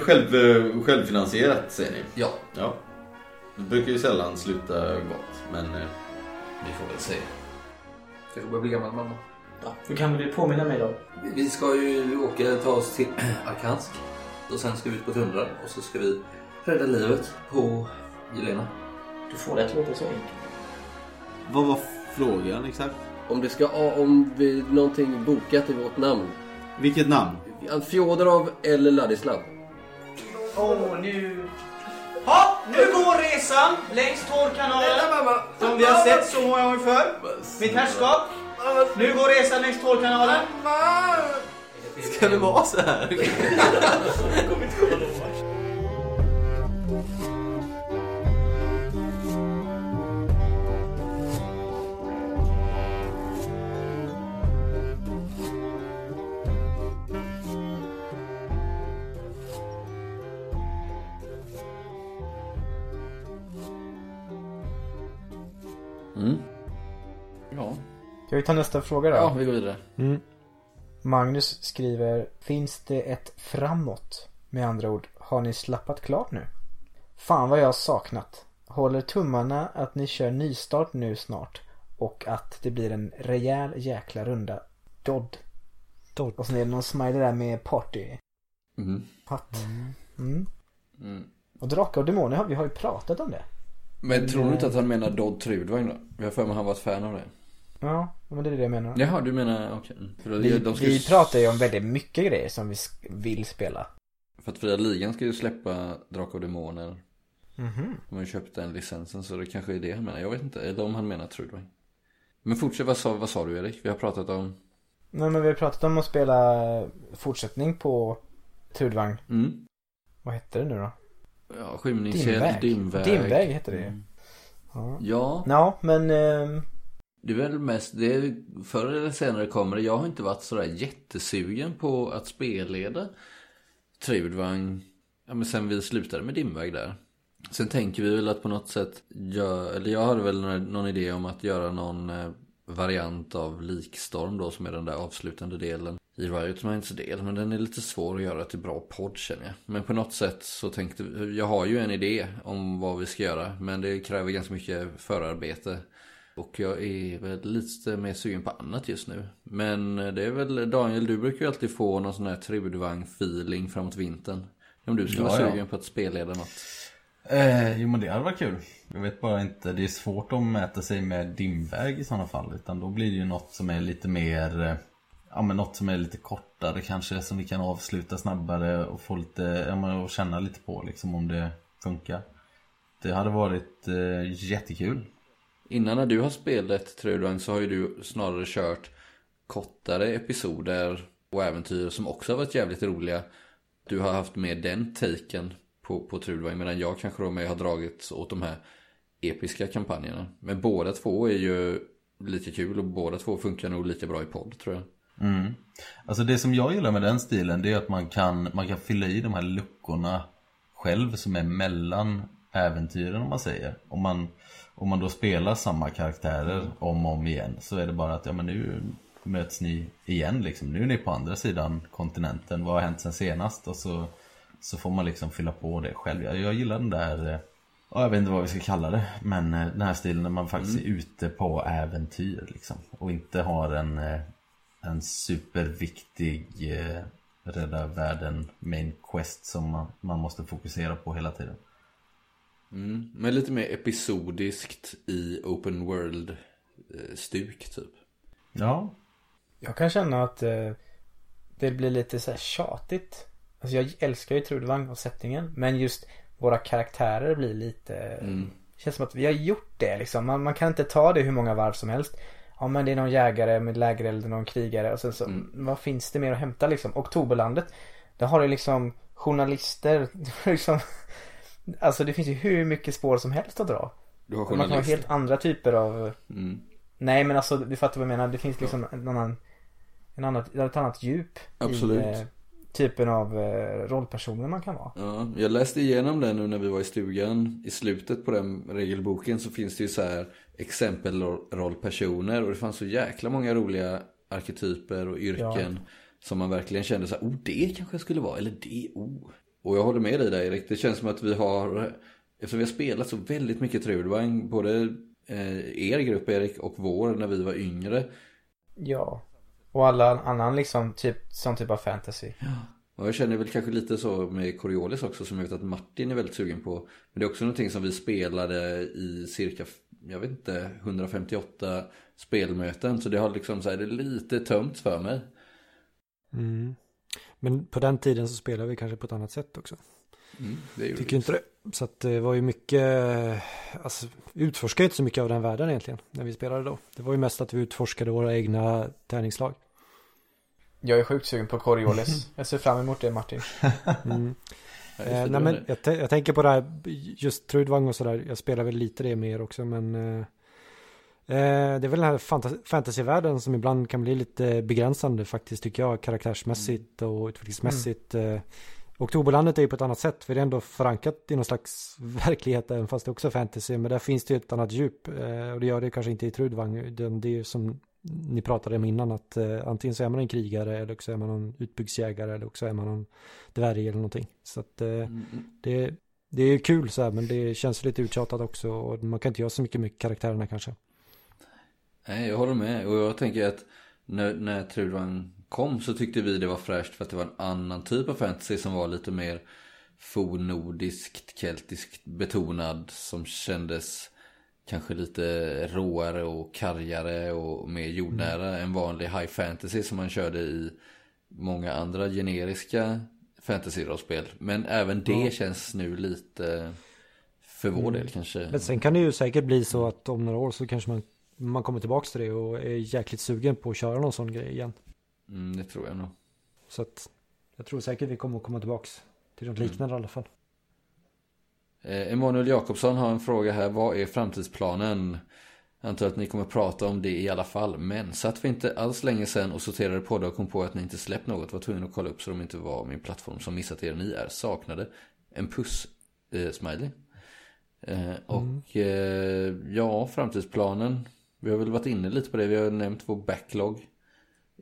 Själv, självfinansierat säger ni? Ja. ja. Det brukar ju sällan sluta gott, men eh, Vi får väl se. Jag får börja bli gammal mamma. Ja. Du kan väl påminna mig då? Vi- Vi ska ju åka, ta oss till Arkansk. Och sen ska vi ut på tundran. Och så ska vi rädda livet på Jelena. Du får det att låta så enkelt. vad var frågan exakt? Om det ska, om vi någonting bokat i vårt namn. Vilket namn? Fjodorov eller Ladislav. Åh, nu... Ja, nu går resan längs Tårkanalen. Som vi har sett så många gånger förr. Mitt herrskap. Nu går resan längs Tårkanalen. Ska det vara så här? Ska vi ta nästa fråga då? Ja, vi går vidare. Mm. Magnus skriver Finns det ett framåt? Med andra ord, har ni slappat klart nu? Fan vad jag har saknat. Håller tummarna att ni kör nystart nu snart. Och att det blir en rejäl jäkla runda Dodd. Dodd. Och sen är det någon smiley där med party. Mm. Hatt. Mm. Mm. Och Drakar och Demoner, vi har ju pratat om det. Men tror du inte att han menar Dodd Trudvagn då? Jag har för mig att han var ett fan av det. Ja, men det är det jag menar. Jaha, du menar, okej. Mm. För att Vi, de vi pratar ju om väldigt mycket grejer som vi vill spela. För att Fria Ligan ska ju släppa Drakar och Demoner Mhm. De har ju köpt den licensen så det kanske är det han menar. Jag vet inte. Eller om han menar Trudvang. Men fortsätt, vad sa, vad sa du Erik? Vi har pratat om... Nej men vi har pratat om att spela fortsättning på Trudvang. Mm. Vad hette det nu då? Ja, skymningseld, dimväg. Dimväg heter det ju. Mm. Ja. Ja. Ja, men... ehm, det är väl mest, det förr eller senare kommer det. Jag har inte varit sådär jättesugen på att spelleda Trudvang. Ja men sen vi slutade med dimväg där. Sen tänker vi väl att på något sätt, jag, eller jag hade väl någon, idé om att göra någon eh, variant av Likstorm då som är den där avslutande delen i Riot Minds del. Men den är lite svår att göra till bra podd känner jag. Men på något sätt så tänkte vi, jag har ju en idé om vad vi ska göra. Men det kräver ganska mycket förarbete. Och jag är väl lite mer sugen på annat just nu. Men det är väl, Daniel du brukar ju alltid få någon sån här trudvagn feeling framåt vintern. Om du skulle Ja, vara ja. sugen på att spelleda något. Eh, jo men det hade varit kul. Jag vet bara inte, det är svårt att mäta sig med dimväg i sådana fall. Utan då blir det ju något som är lite mer, eh, ja men något som är lite kortare kanske. Som vi kan avsluta snabbare och få lite, ja men och känna lite på liksom om det funkar. Det hade varit eh, jättekul. Innan när du har spelat Trudvagn så har ju du snarare kört kortare episoder och äventyr som också har varit jävligt roliga. Du har haft med den taken på, på Trudvagn medan jag kanske då med har dragits åt de här episka kampanjerna. Men båda två är ju lite kul och båda två funkar nog lika bra i podd tror jag. Mm. Alltså det som jag gillar med den stilen det är att man kan, man kan fylla i de här luckorna själv som är mellan äventyren om man säger. Om man, om man då spelar samma karaktärer om och om igen så är det bara att ja men nu möts ni igen liksom. Nu är ni på andra sidan kontinenten. Vad har hänt sen senast? Och så, så får man liksom fylla på det själv. Jag, jag gillar den där eh, Ja, jag vet inte vad vi ska kalla det. Men eh, den här stilen när man faktiskt är ute på äventyr liksom. Och inte har en, eh, en superviktig eh, rädda världen main quest som man, man måste fokusera på hela tiden. Mm. Men lite mer episodiskt i open world eh, typ. Ja. Jag kan känna att eh, det blir lite så här tjatigt. Alltså jag älskar ju Trudvang och sättningen. Men just våra karaktärer blir lite... Mm. Känns som att vi har gjort det liksom. Man, man kan inte ta det hur många varv som helst. Ja men det är någon jägare med lägereld och någon krigare och sen så, vad finns det mer att hämta liksom? Oktoberlandet. Där har du liksom journalister, liksom Alltså det finns ju hur mycket spår som helst att dra. Du har Man kan ha helt andra typer av Mm. Nej men alltså du fattar vad jag menar. Det finns liksom en annan en annat, ett annat djup Absolut. i eh, typen av eh, rollpersoner man kan vara. Ja, jag läste igenom den nu när vi var i stugan. I slutet på den regelboken så finns det ju så här exempelrollpersoner och det fanns så jäkla många roliga arketyper och yrken som man verkligen kände så här, oh det kanske skulle vara, eller det, oh. Och jag håller med dig där Erik, det känns som att vi har, eftersom vi har spelat så väldigt mycket Trudvang, både eh, er grupp Erik och vår när vi var yngre. Ja. Och alla annan liksom typ, sån typ av fantasy. Och jag känner väl kanske lite så med Coriolis också som jag vet att Martin är väldigt sugen på. Men det är också någonting som vi spelade i cirka, jag vet inte, 158 spelmöten. Så det har liksom så här, det är lite tömt för mig. Mm. Men på den tiden så spelade vi kanske på ett annat sätt också. Mm, Tycker inte det. Så att det var ju mycket, alltså utforskade inte så mycket av den världen egentligen när vi spelade då. Det var ju mest att vi utforskade våra egna tärningslag. Jag är sjukt sugen på Coriolis. Jag ser fram emot det Martin. Mm. Eh, nej, men jag, jag tänker på det här, just Trudvang och sådär. Jag spelar väl lite det mer också men eh, det är väl den här fanta- fantasyvärlden som ibland kan bli lite begränsande faktiskt tycker jag karaktärsmässigt och utvecklingsmässigt. Eh, Oktoberlandet är ju på ett annat sätt för det är ändå förankrat i någon slags verklighet även fast det också är fantasy men där finns det ju ett annat djup eh, och det gör det kanske inte i Trudvang det är ju som ni pratade om innan att eh, antingen så är man en krigare eller också är man en utbyggsjägare eller också är man en dvärg eller någonting. Så att eh, Mm, det, det är kul så här men det känns lite uttjatat också och man kan inte göra så mycket med karaktärerna kanske. Nej, jag håller med. Och jag tänker att när, när Trudvang kom så tyckte vi det var fräscht för att det var en annan typ av fantasy som var lite mer fornordiskt, keltiskt betonad som kändes kanske lite råare och kargare och mer jordnära än vanlig high fantasy som man körde i många andra generiska fantasy-rollspel. Men även det Ja. känns nu lite För vår del kanske. Men sen kan det ju säkert bli så att om några år så kanske man, man kommer tillbaka till det och är jäkligt sugen på att köra någon sån grej igen. Mm, det tror jag nog. Så att jag tror säkert vi kommer att komma tillbaks till något Mm. liknande i alla fall. Eh, Emanuel Jakobsson har en fråga här. Vad är framtidsplanen? Jag antar att ni kommer prata om det i alla fall. Men satt vi inte alls länge sedan och sorterade poddar och kom på att ni inte släppt något. Var tvungen att kolla upp så de inte var min plattform som missat er. Ni är saknade. En puss eh, smiley. Eh, och eh, ja, framtidsplanen. Vi har väl varit inne lite på det. Vi har nämnt vår backlog.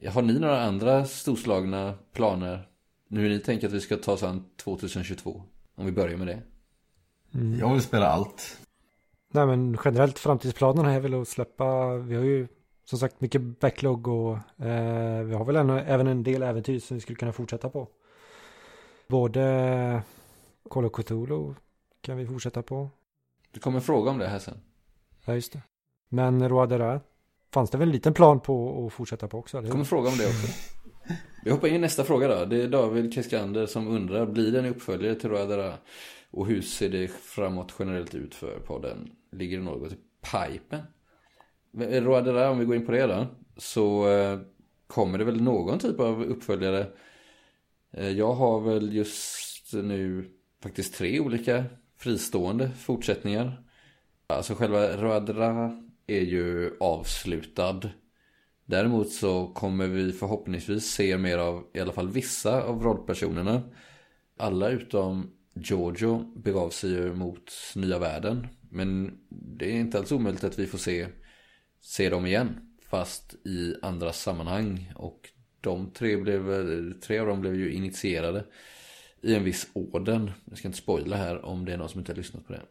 Har ni några andra storslagna planer? Nu hur ni tänker att vi ska ta oss an 2022? Om vi börjar med det. Mm. Jag vill spela allt. Nej men generellt framtidsplanerna är väl att släppa, vi har ju som sagt mycket backlog och eh, vi har väl ännu, även en del äventyr som vi skulle kunna fortsätta på. Både Call of Cthulhu kan vi fortsätta på. Du kommer fråga om det här sen. Ja just det. Men roadera? fanns det väl en liten plan på att fortsätta på också? eller Jag kommer fråga om det också. Vi hoppar in i nästa fråga då. Det är David Keskander som undrar, blir det en uppföljare till roadera? Och hur ser det framåt generellt ut för podden? Ligger det något i pipen? Eh, roadera, om vi går in på det då, så eh, kommer det väl någon typ av uppföljare. Eh, jag har väl just nu faktiskt tre olika fristående fortsättningar. Alltså själva roadera är ju avslutad. Däremot så kommer vi förhoppningsvis se mer av i alla fall vissa av rollpersonerna. Alla utom Giorgio begav sig ju mot nya världen. Men det är inte alls omöjligt att vi får se, se dem igen. Fast i andra sammanhang. Och de tre, blev, tre av dem blev ju initierade i en viss orden. Jag ska inte spoila här om det är någon som inte har lyssnat på det.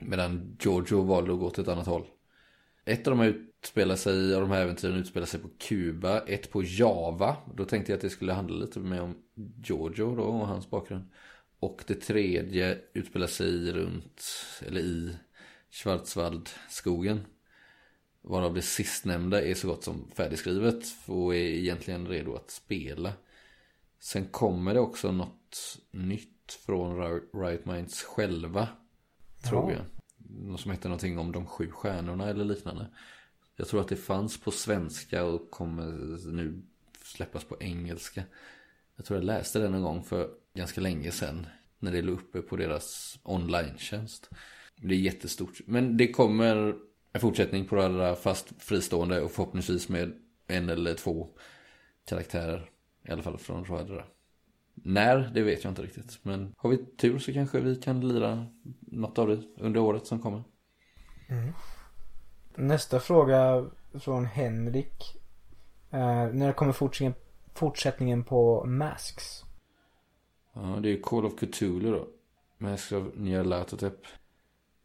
Medan Giorgio valde att gå åt ett annat håll. Ett av de här utspelar sig, av de här äventyren utspelar sig på Kuba, ett på Java. Då tänkte jag att det skulle handla lite mer om Giorgio då och hans bakgrund. Och det tredje utspelar sig runt, eller i Schwarzwaldskogen. Varav det sistnämnda är så gott som färdigskrivet och är egentligen redo att spela. Sen kommer det också något nytt från Ri- Riot Minds själva. Tror Ja. jag. Något som hette någonting om de sju stjärnorna eller liknande. Jag tror att det fanns på svenska och kommer nu släppas på engelska. Jag tror jag läste det någon gång för ganska länge sedan. När det låg uppe på deras online-tjänst. Det är jättestort. Men det kommer en fortsättning på det här fast fristående och förhoppningsvis med en eller två karaktärer. I alla fall från Roadra. När, det vet jag inte riktigt. Men har vi tur så kanske vi kan lira något av det under året som kommer. Nästa fråga från Henrik. Eh, när kommer fortsättningen, fortsättningen på Masks? Ja, det är Call of Cthulhu då. Mask of Nyarlathotep.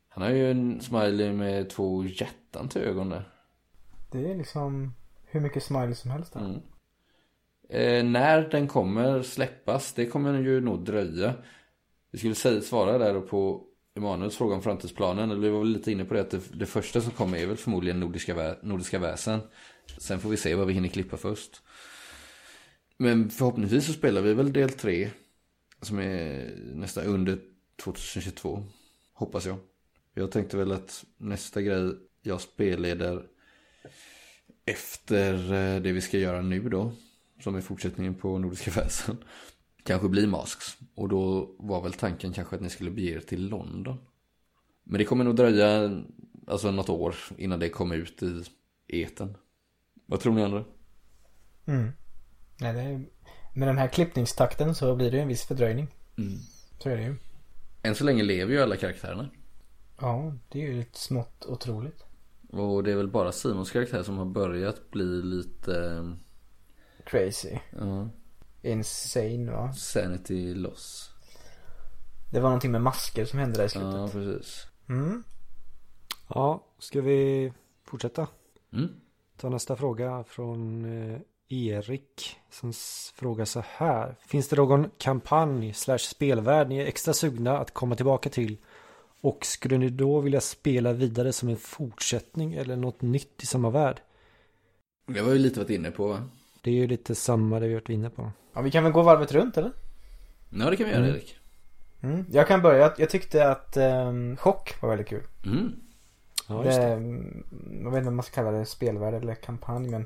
Han har ju en smiley med två hjärtan till ögon där. Det är liksom hur mycket smiley som helst där. Mm. Eh, när den kommer släppas, det kommer ju nog dröja. Vi skulle säga, svara där då på Emanuels fråga om framtidsplanen. Eller vi var väl lite inne på det att det, det första som kommer är väl förmodligen Nordiska, Vä- Nordiska väsen. Sen får vi se vad vi hinner klippa först. Men förhoppningsvis så spelar vi väl del 3. Som är nästan under 2022. Hoppas jag. Jag tänkte väl att nästa grej jag spelleder efter eh, det vi ska göra nu då. Som är fortsättningen på Nordiska väsen. Kanske blir Masks. Och då var väl tanken kanske att ni skulle bege er till London. Men det kommer nog dröja alltså något år innan det kommer ut i eten. Vad tror ni andra? Mm. Nej, är, med den här klippningstakten så blir det en viss fördröjning. Mm. Så är det ju. Än så länge lever ju alla karaktärerna. Ja, det är ju lite smått otroligt. Och det är väl bara Simons karaktär som har börjat bli lite... Crazy. Ja. Insane va? Sanity loss. Det var någonting med masker som hände där i slutet. Ja, precis. Mm. Ja, ska vi fortsätta? Mm. Ta nästa fråga från eh, Erik som frågar så här. Finns det någon kampanj slash spelvärld ni är extra sugna att komma tillbaka till? Och skulle ni då vilja spela vidare som en fortsättning eller något nytt i samma värld? Det var ju lite varit inne på va? Det är ju lite samma det vi varit inne på. Ja, vi kan väl gå varvet runt eller? Ja, det kan vi göra Mm. Erik. Mm. Jag kan börja. Jag- Jag tyckte att um, Chock var väldigt kul. Mm. Ja, just det, det. jag vet inte om man ska kalla det spelvärld eller kampanj men,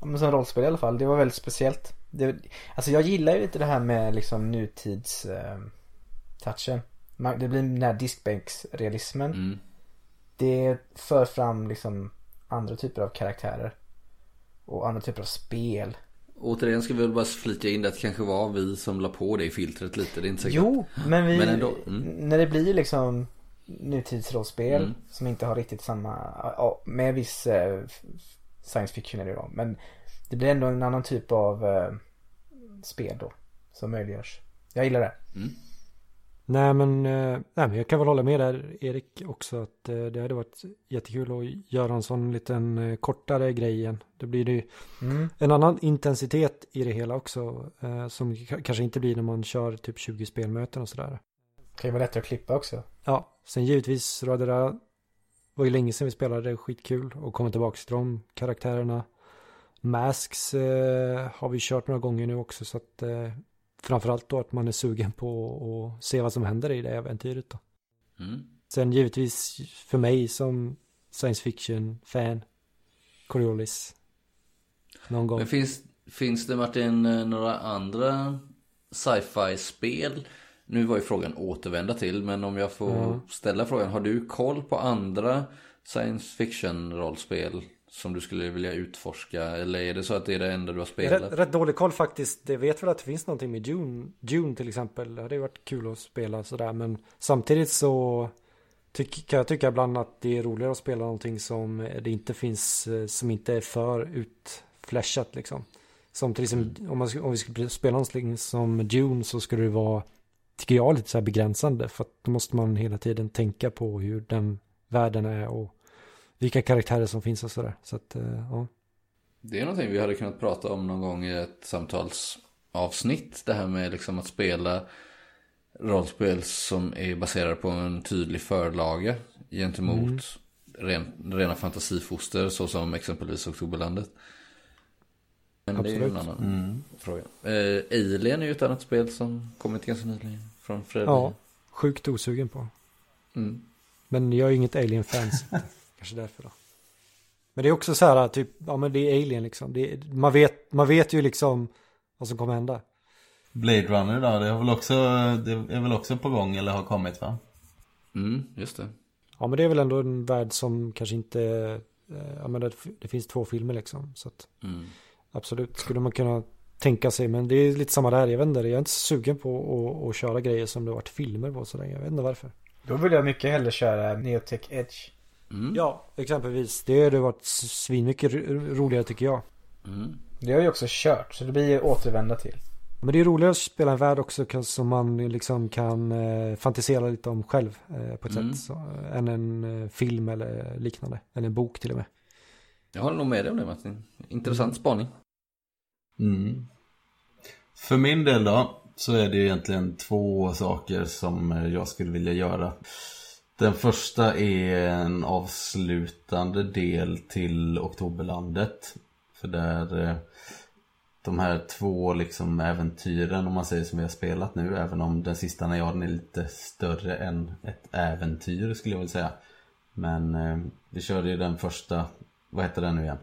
ja, men som rollspel i alla fall. Det var väldigt speciellt. Det, alltså jag gillar ju lite det här med liksom nutids eh, touchen. Man- Det blir den här diskbänksrealismen. Mm. Det för fram liksom andra typer av karaktärer. Och andra typer av spel. Återigen ska vi väl bara flika in det att det kanske var vi som la på det i filtret lite. Det är inte säkert. Jo, men vi, Men ändå. Mm. när det blir liksom nutidsrollspel Mm. som inte har riktigt samma, ja, med viss eh, science fiction är det då. Men det blir ändå en annan typ av eh, spel då. Som möjliggörs. Jag gillar det. Nej men, eh, nej men jag kan väl hålla med där Erik också att eh, det hade varit jättekul att göra en sån liten eh, kortare grej igen. Det blir det ju Mm. en annan intensitet i det hela också som kanske inte blir när man kör typ 20 spelmöten och sådär. Kan ju vara lättare att klippa också. Ja, sen givetvis Radera var ju länge sedan vi spelade, det skitkul och komma tillbaka till de karaktärerna. Masks eh, har vi kört några gånger nu också så att eh, framförallt då att man är sugen på att se vad som händer i det äventyret då. Mm. Sen givetvis för mig som science fiction-fan, Coriolis. Någon gång. Men finns, finns det Martin eh, några andra sci-fi spel? Nu var ju frågan återvända till men om jag får Ja. ställa frågan. Har du koll på andra science fiction rollspel som du skulle vilja utforska? Eller är det så att det är det enda du har spelat? Rätt, rätt dålig koll faktiskt. Det vet väl att det finns någonting med Dune, Dune till exempel. Det hade ju varit kul att spela sådär. Men samtidigt så tyck, kan jag tycka ibland att det är roligare att spela någonting som det inte finns, eh, som inte är för utflashat liksom. Som till exempel om, man, om vi skulle spela någonting som Dune så skulle det vara, tycker jag, lite så här begränsande. För att då måste man hela tiden tänka på hur den världen är och vilka karaktärer som finns och sådär. Så att, eh, ja. Det är någonting vi hade kunnat prata om någon gång i ett samtalsavsnitt. Det här med liksom att spela rollspel som är baserade på en tydlig förlaga gentemot Mm. ren, rena fantasifoster såsom exempelvis Oktoberlandet. Men det är ju en Absolut. annan Mm. fråga. Eh, Alien är ju ett annat spel som kommit ganska nyligen från Fredrik. ja, sjukt osugen på. Mm. Men jag är ju inget Alien-fan. Kanske därför då. Men det är också så här, typ, ja men det är Alien liksom. Det är, man, vet, man vet ju liksom vad som kommer hända. Blade Runner då, det, har väl också, det är väl också på gång eller har kommit va? Mm, just det. Ja men det är väl ändå en värld som kanske inte, eh, ja men det, det finns två filmer liksom. Så att Mm. absolut skulle man kunna tänka sig. Men det är lite samma där, jag vet inte, jag är inte sugen på att, att köra grejer som det har varit filmer på så länge. Jag vet inte varför. Då vill jag mycket hellre köra Neotech Edge. Mm. Ja, exempelvis. Det hade varit svinmycket ro- roligare tycker jag. Mm. Det har ju också kört så det blir ju återvända till. Men det är roligare att spela en värld också som man liksom kan eh, fantisera lite om själv eh, på ett Mm. sätt. Så, eh, än en eh, film eller liknande. Eller en bok till och med. Jag håller nog med dig om det Martin. Intressant spaning. Mm. För min del då så är det ju egentligen två saker som jag skulle vilja göra. Den första är en avslutande del till Oktoberlandet. För där eh, de här två liksom äventyren om man säger som vi har spelat nu även om den sista najaden är lite större än ett äventyr skulle jag vilja säga. Men eh, vi körde ju den första, vad heter den nu igen?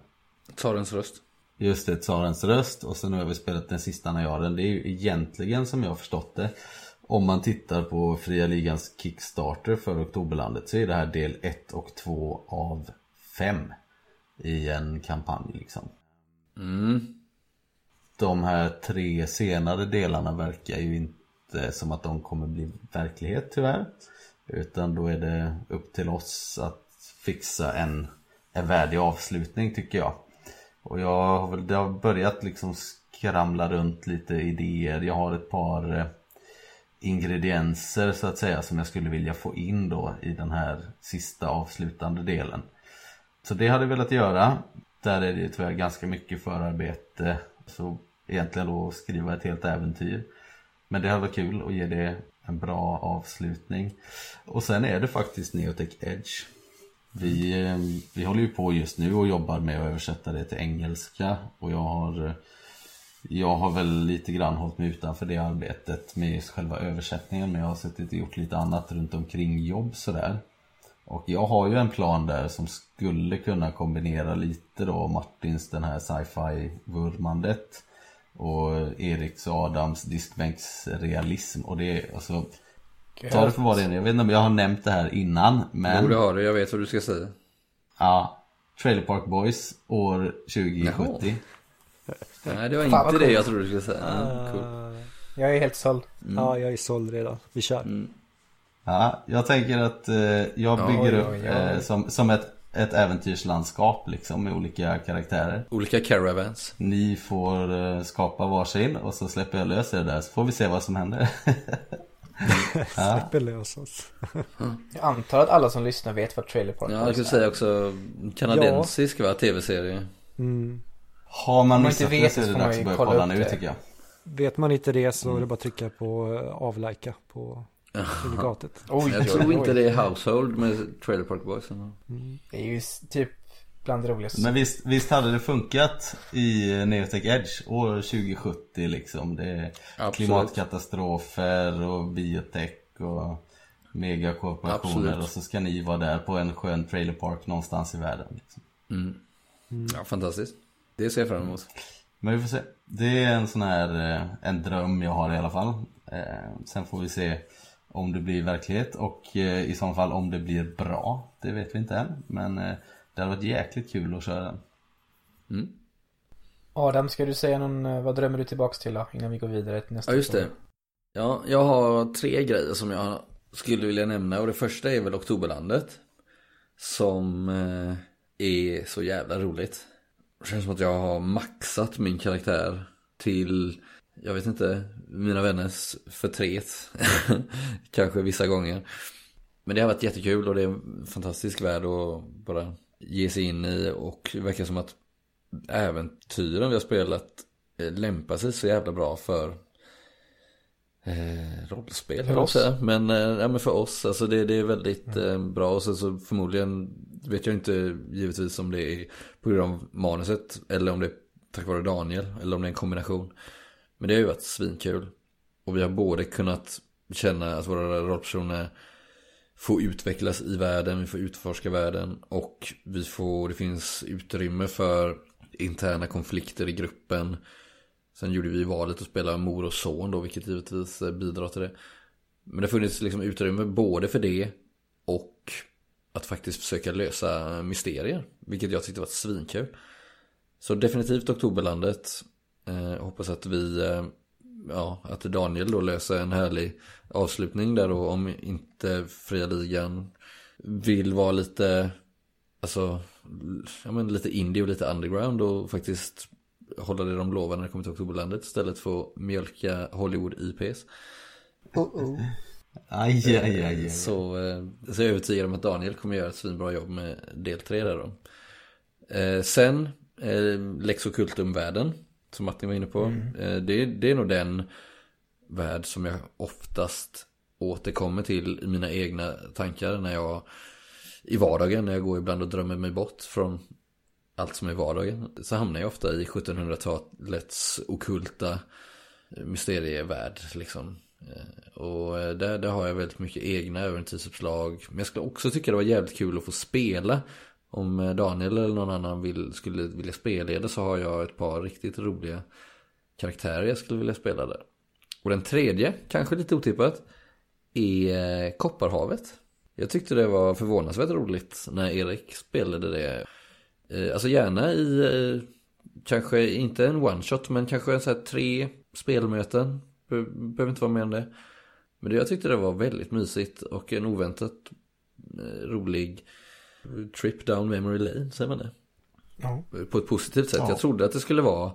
Tsarens röst. Just det, Tsarens röst och sen nu har vi spelat den sista najaden. Det är ju egentligen som jag har förstått det om man tittar på Fria Ligans Kickstarter för Oktoberlandet så är det här del 1 och 2 av 5 i en kampanj liksom. Mm. De här tre senare delarna verkar ju inte som att de kommer bli verklighet tyvärr. Utan då är det upp till oss att fixa en, en värdig avslutning tycker jag. Och jag har väl, det har börjat liksom skramla runt lite idéer. Jag har ett par eh, ingredienser så att säga som jag skulle vilja få in då i den här sista avslutande delen. Så det hade jag velat göra. Där är det tyvärr ganska mycket förarbete. Så egentligen då skriva ett helt äventyr. Men det hade varit kul att ge det en bra avslutning. Och sen är det faktiskt Neotech Edge. Vi, eh, vi håller ju på just nu och jobbar med att översätta det till engelska. Och jag har eh, jag har väl lite grann hållit mig utanför det arbetet med just själva översättningen men jag har suttit och gjort lite annat runt omkring jobb sådär. Och jag har ju en plan där som skulle kunna kombinera lite då Martins den här sci-fi vurmandet och Eriks och Adams diskbänksrealism och det är alltså Ta det för vad det är. Jag vet inte om jag har nämnt det här innan men Jo det har du, jag vet vad du ska säga. Ja Trailer Park Boys år 2070 Nej det var Fan, inte det jag trodde du skulle säga. Ja, cool. Jag är helt såld. Ja, jag är såld redan. Vi kör. Ja, jag tänker att eh, jag Ja, bygger oj, upp oj, oj. eh, som, som ett, ett äventyrslandskap liksom med olika karaktärer. Olika caravans. Ni får eh, skapa varsin och så släpper jag lös er där så får vi se vad som händer. ja. Släpper lös oss. Jag antar att alla som lyssnar vet vad Trailer Park Ja, jag skulle är. säga också kanadensisk va, tv-serie. Mm. Har man man missat inte det så är det dags att börja kolla nu det. tycker jag. Vet man inte det så är det bara att trycka på eh, avlika på syndicatet. Oj, Jag tror inte det är Household med Trailer Park Boys. eller? Det är ju typ bland det roligaste. Men visst, visst hade det funkat i eh, Neotech Edge år 2070 liksom. Det är Absolut. klimatkatastrofer och biotech och megakorporationer Absolut. och så ska ni vara där på en skön trailerpark någonstans i världen. Liksom. Ja, fantastiskt. Det ser jag fram emot. Men vi får se. Det är en sån här, eh, en dröm jag har i alla fall. Eh, Sen får vi se om det blir verklighet och eh, i så fall om det blir bra. Det vet vi inte än. Men det hade varit jäkligt kul att köra den. Adam, ska du säga någon, vad drömmer du tillbaks till då? Innan vi går vidare till nästa Ja, just det. Ja, jag har tre grejer som jag skulle vilja nämna och det första är väl Oktoberlandet. Som är så jävla roligt. Det känns som att jag har maxat min karaktär till, jag vet inte, mina vänners förtret. Kanske vissa gånger. Men det har varit jättekul och det är en fantastisk värld att bara ge sig in i och det verkar som att äventyren vi har spelat eh, lämpar sig så jävla bra för Eh, rollspel För oss. oss. Men, eh, ja, men för oss, alltså det, det är väldigt eh, bra. Och sen så förmodligen vet jag inte givetvis om det är på grund av manuset. Eller om det är tack vare Daniel. Eller om det är en kombination. Men det har ju varit svinkul. Och vi har både kunnat känna att våra rollpersoner får utvecklas i världen, vi får utforska världen och vi får, det finns utrymme för interna konflikter i gruppen. Sen gjorde vi valet att spela mor och son då, vilket givetvis eh, bidrar till det. Men det har funnits liksom utrymme både för det och att faktiskt försöka lösa mysterier. Vilket jag tyckte var svinkul. Så definitivt Oktoberlandet. Eh, hoppas att vi, eh, ja, att Daniel då löser en härlig avslutning där då om inte Fria Ligan vill vara lite, alltså, ja men lite indie och lite underground och faktiskt hålla det de lovar när det kommer till Oktoberlandet istället för att mjölka Hollywood IPs. Aj, aj, aj, aj. Så, eh, så jag är övertygad om att Daniel kommer göra ett svinbra jobb med del 3 där då. Eh, sen, eh, Lex Occultum-världen, som Martin var inne på. Eh, det, det är nog den värld som jag oftast återkommer till i mina egna tankar när jag i vardagen, när jag går ibland och drömmer mig bort från allt som är vardagen. Så hamnar jag ofta i 1700-talets okulta eh, mysterievärld liksom. Eh, och eh, där, där har jag väldigt mycket egna äventyrsuppslag. Men jag skulle också tycka det var jävligt kul att få spela. Om Daniel eller någon annan vill, skulle vilja spelleda så har jag ett par riktigt roliga karaktärer jag skulle vilja spela där. Och den tredje, kanske lite otippat, är Kopparhavet. Jag tyckte det var förvånansvärt roligt när Erik spelade det. Eh, Alltså gärna i, eh, kanske inte en one shot men kanske en så här tre spelmöten. Be- Behöver inte vara mer än det. Men det, jag tyckte det var väldigt mysigt och en oväntat eh, rolig trip down memory lane, säger man det? Ja. På ett positivt sätt. Ja. Jag trodde att det skulle vara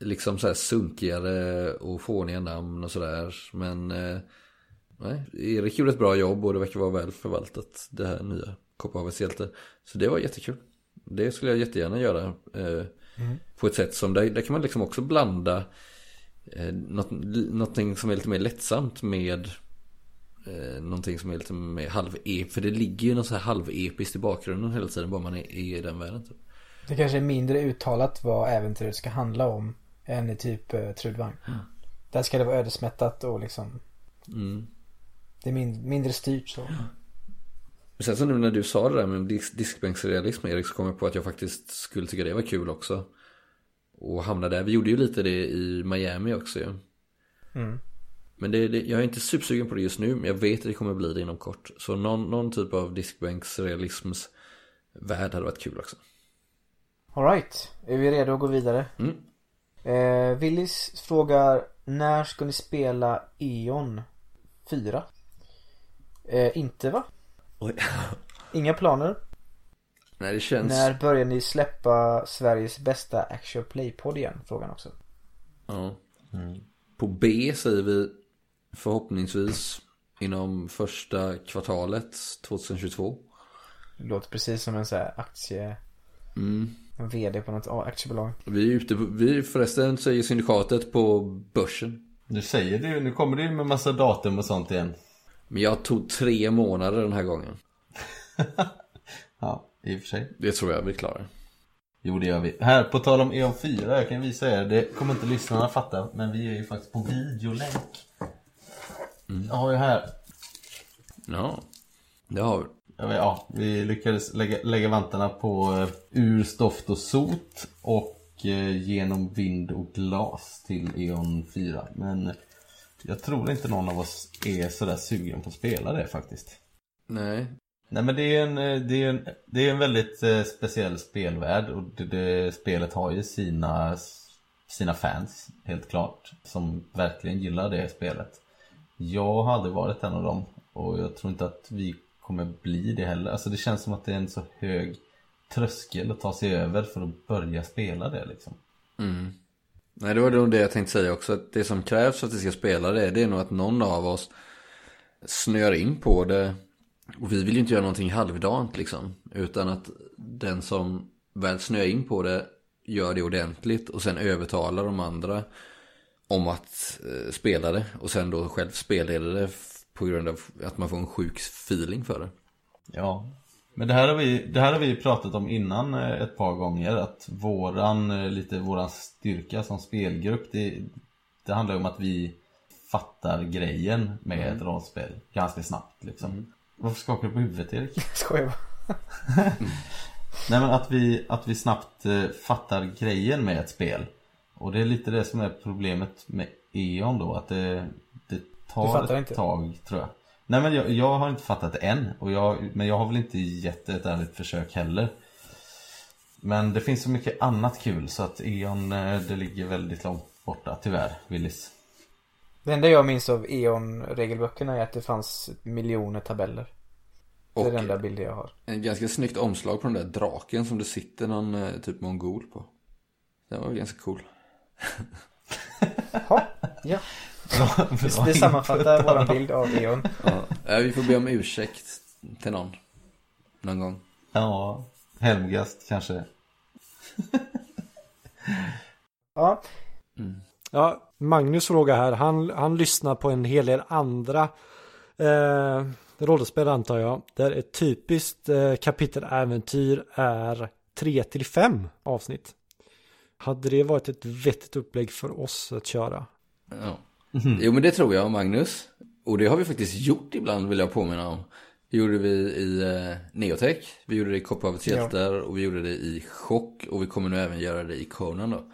liksom så här sunkigare och fåniga namn och sådär. Men nej, Erik gjorde ett bra jobb och det verkar vara väl förvaltat det här nya Kopparhavets hjälte. Så det var jättekul. Det skulle jag jättegärna göra. Eh, Mm. På ett sätt som, där, där kan man liksom också blanda eh, något, någonting som är lite mer lättsamt med eh, någonting som är lite mer halv-ep. För det ligger ju något så här halv-episkt i bakgrunden hela tiden bara man är, är i den världen. Typ. Det kanske är mindre uttalat vad äventyret ska handla om än i typ uh, Trudvang. Där ska det vara ödesmättat och liksom Mm. Det är min, mindre styrt så. Men sen så nu när du sa det där med disk, diskbänksrealism Erik så kom jag på att jag faktiskt skulle tycka det var kul också. Och hamna där. Vi gjorde ju lite det i Miami också ju. Mm. Men det, det, jag är inte supersugen på det just nu men jag vet att det kommer bli det inom kort. Så någon, någon typ av diskbänksrealisms värld hade varit kul också. Alright, är vi redo att gå vidare? Mm. Eh, Willis frågar När ska ni spela E.ON 4? Eh, inte va? Oj. Inga planer? Nej det känns... När börjar ni släppa Sveriges bästa actual play-podd igen? Frågan också. Ja. På B säger vi förhoppningsvis inom första kvartalet 2022. Det låter precis som en sån här aktie... Mm. En VD på något aktiebolag. Vi är ute på, vi förresten säger syndikatet på börsen. Nu säger du, nu kommer du med massa datum och sånt igen. Men jag tog tre månader den här gången. Ja, i och för sig. Det tror jag vi klarar. Jo det gör vi. Här på tal om E.ON 4, jag kan visa er, det kommer inte lyssnarna fatta, men vi är ju faktiskt på videolänk. Jag har ju här. Ja, det har vi. Ja, vi- Ja, vi lyckades lägga, lägga vantarna på eh, ur stoft och sot och eh, genom vind och glas till E.ON 4. Men jag tror inte någon av oss är sådär sugen på att spela det faktiskt. Nej. Nej men det är en, eh, det är en, det är en väldigt eh, speciell spelvärld och det, det, spelet har ju sina, sina fans helt klart. Som verkligen gillar det spelet. Jag hade varit en av dem och jag tror inte att vi kommer bli det heller. Alltså det känns som att det är en så hög tröskel att ta sig över för att börja spela det liksom. Mm. Nej, det var nog det jag tänkte säga också. Att det som krävs för att vi ska spela det, det är nog att någon av oss snör in på det. Och vi vill ju inte göra någonting halvdant liksom. Utan att den som väl snöar in på det gör det ordentligt och sen övertalar de andra om att eh, spela det. Och sen då själv spelleder det på grund av att man får en sjuk feeling för det. Ja. Men det här har vi, det här har vi pratat om innan eh, ett par gånger att våran, eh, lite våran styrka som spelgrupp det, det handlar om att vi fattar grejen med Mm. ett rollspel ganska snabbt liksom. Varför skakar du på huvudet Erik? Skojar bara. Nej men att vi, att vi snabbt eh, fattar grejen med ett spel. Och det är lite det som är problemet med E.ON då att det, det tar ett tag tror jag. Nej men jag, jag har inte fattat det än. Och jag, men jag har väl inte gett ett ärligt försök heller. Men det finns så mycket annat kul så att E.ON eh, det ligger väldigt långt borta tyvärr, Willis. Det enda jag minns av E.ON-regelböckerna är att det fanns miljoner tabeller. Det är Och- den enda bilden jag har. En ganska snyggt omslag på den där draken som det sitter någon eh, typ mongol på. Den var väl ganska cool. Ja. Det, det sammanfattar våran bild av E.ON. Ja, eh, vi får be om ursäkt till någon. Någon gång. Ja, Helmgast kanske. Ja. Ja, Magnus frågar här. Han, han lyssnar på en hel del andra eh, rollspel antar jag. Där ett typiskt eh, kapiteläventyr är 3 till 5 avsnitt. Hade det varit ett vettigt upplägg för oss att köra? Ja. Jo men det tror jag Magnus. Och det har vi faktiskt gjort ibland vill jag påminna om. Det gjorde vi i eh, Neotech. Vi gjorde det i Kopparhavets Ja. hjältar och vi gjorde det i Chock. Och vi kommer nu även göra det i Conan då.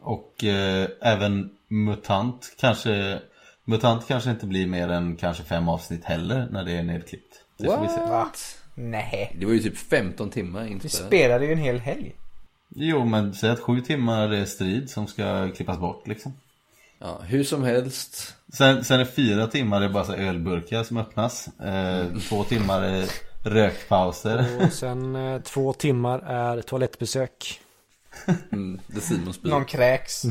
Och eh, även MUTANT kanske MUTANT kanske inte blir mer än kanske fem avsnitt heller när det är nedklippt. Det får vi se. Va? Nej. Det var ju typ 15 timmar Vi inspelat. spelade ju en hel helg. Jo men säg att sju timmar är strid som ska klippas bort liksom. Ja, hur som helst. Sen, sen är fyra timmar är bara så ölburkar som öppnas. Eh, två timmar är rökpauser. Och sen eh, två timmar är toalettbesök. Mm, det Simons. Någon kräks.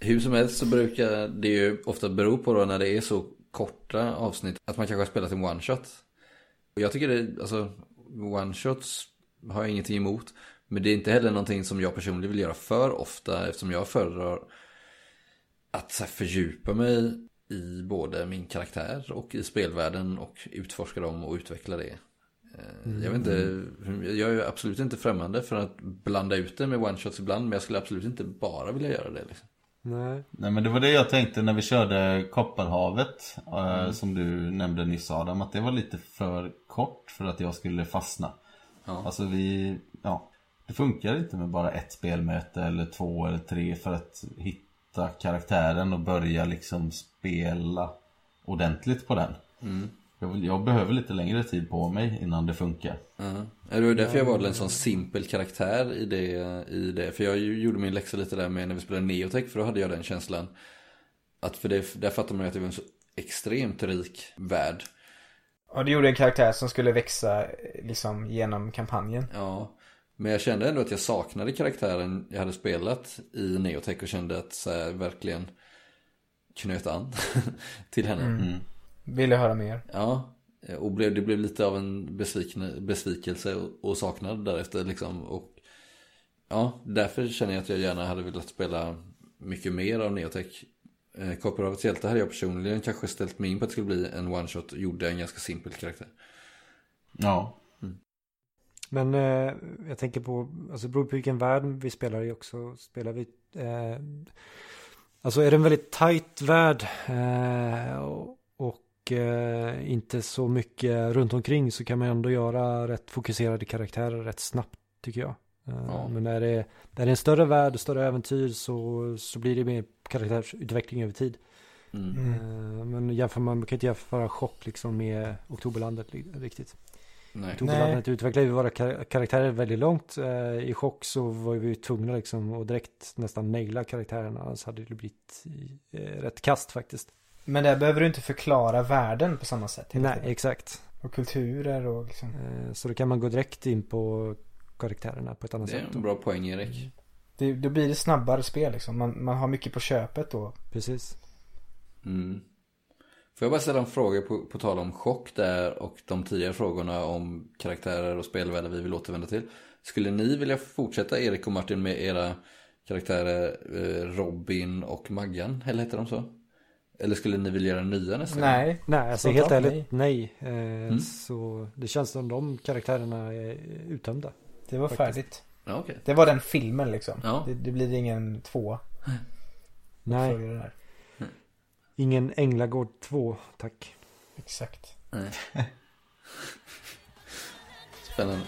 Hur som helst så brukar det ju ofta bero på då när det är så korta avsnitt att man kanske har spelat en one shot. Och jag tycker det, alltså one shots har jag ingenting emot. Men det är inte heller någonting som jag personligen vill göra för ofta eftersom jag föredrar att fördjupa mig i både min karaktär och i spelvärlden och utforska dem och utveckla det. Eh, Jag vet inte, jag är absolut inte främmande för att blanda ut det med one-shots ibland. Men jag skulle absolut inte bara vilja göra det. Liksom. Nej. Nej men det var det jag tänkte när vi körde Kopparhavet eh, Mm. Som du nämnde nyss Adam Att det var lite för kort för att jag skulle fastna Ja. Alltså vi, ja Det funkar inte med bara ett spelmöte eller två eller tre för att hitta karaktären och börja liksom spela ordentligt på den Mm. jag, jag behöver lite längre tid på mig innan det funkar Ja. Det var därför jag valde en sån simpel karaktär i det, i det. För jag gjorde min läxa lite där med när vi spelade Neotech. För då hade jag den känslan. Att för det, där fattar man ju att det var en så extremt rik värld. Och du gjorde en karaktär som skulle växa eh, liksom genom kampanjen. Ja. Men jag kände ändå att jag saknade karaktären jag hade spelat i Neotech och kände att så här, verkligen knöt an till henne. Mm. Ville höra mer. Ja, och blev, det blev lite av en besvikne, besvikelse och, och saknad därefter liksom. Och ja, därför känner jag att jag gärna hade velat spela mycket mer av Neotech. Eh, Kopparhavets hjälte hade jag personligen kanske ställt mig in på att det skulle bli en one-shot och gjorde en ganska simpel karaktär. Ja Men eh, jag tänker på, alltså det beror på vilken värld vi spelar i också. Spelar vi, eh, alltså är det en väldigt tight värld eh, och, och eh, inte så mycket runt omkring så kan man ändå göra rätt fokuserade karaktärer rätt snabbt tycker jag. Eh, Ja. Men när det, är, när det är en större värld, större äventyr så, så blir det mer karaktärsutveckling över tid. Mm. Eh, Men jämför man, man kan inte jämföra chock liksom med Oktoberlandet riktigt. Nej. Oktoberlandet utvecklade vi våra kar- karaktärer väldigt långt. Eh, I chock så var vi tvungna liksom att direkt nästan naila karaktärerna. Annars hade det blivit eh, rätt kast faktiskt. Men där behöver du inte förklara världen på samma sätt. Nej, tiden. exakt. Och kulturer och liksom. Eh, Så då kan man gå direkt in på karaktärerna på ett annat Det är sätt. en bra poäng Erik. Det, då blir det snabbare spel liksom. Man, man har mycket på köpet då. Precis. Mm. Får jag bara ställa en fråga på, på tal om chock där och de tidigare frågorna om karaktärer och spelvärldar vi vill återvända till. Skulle ni vilja fortsätta Erik och Martin med era karaktärer eh, Robin och Maggan? Eller heter de så? Eller skulle ni vilja göra nya nästa gång? Nej. Nej, alltså helt ärligt, nej. Eh, Mm. Så det känns som de karaktärerna är uttömda. Det var Faktiskt. färdigt. Ja, okej. Det var den filmen liksom. Ja. Det, det blir ingen två. Nej. Ingen Änglagård 2, tack. Exakt. Nej. Spännande.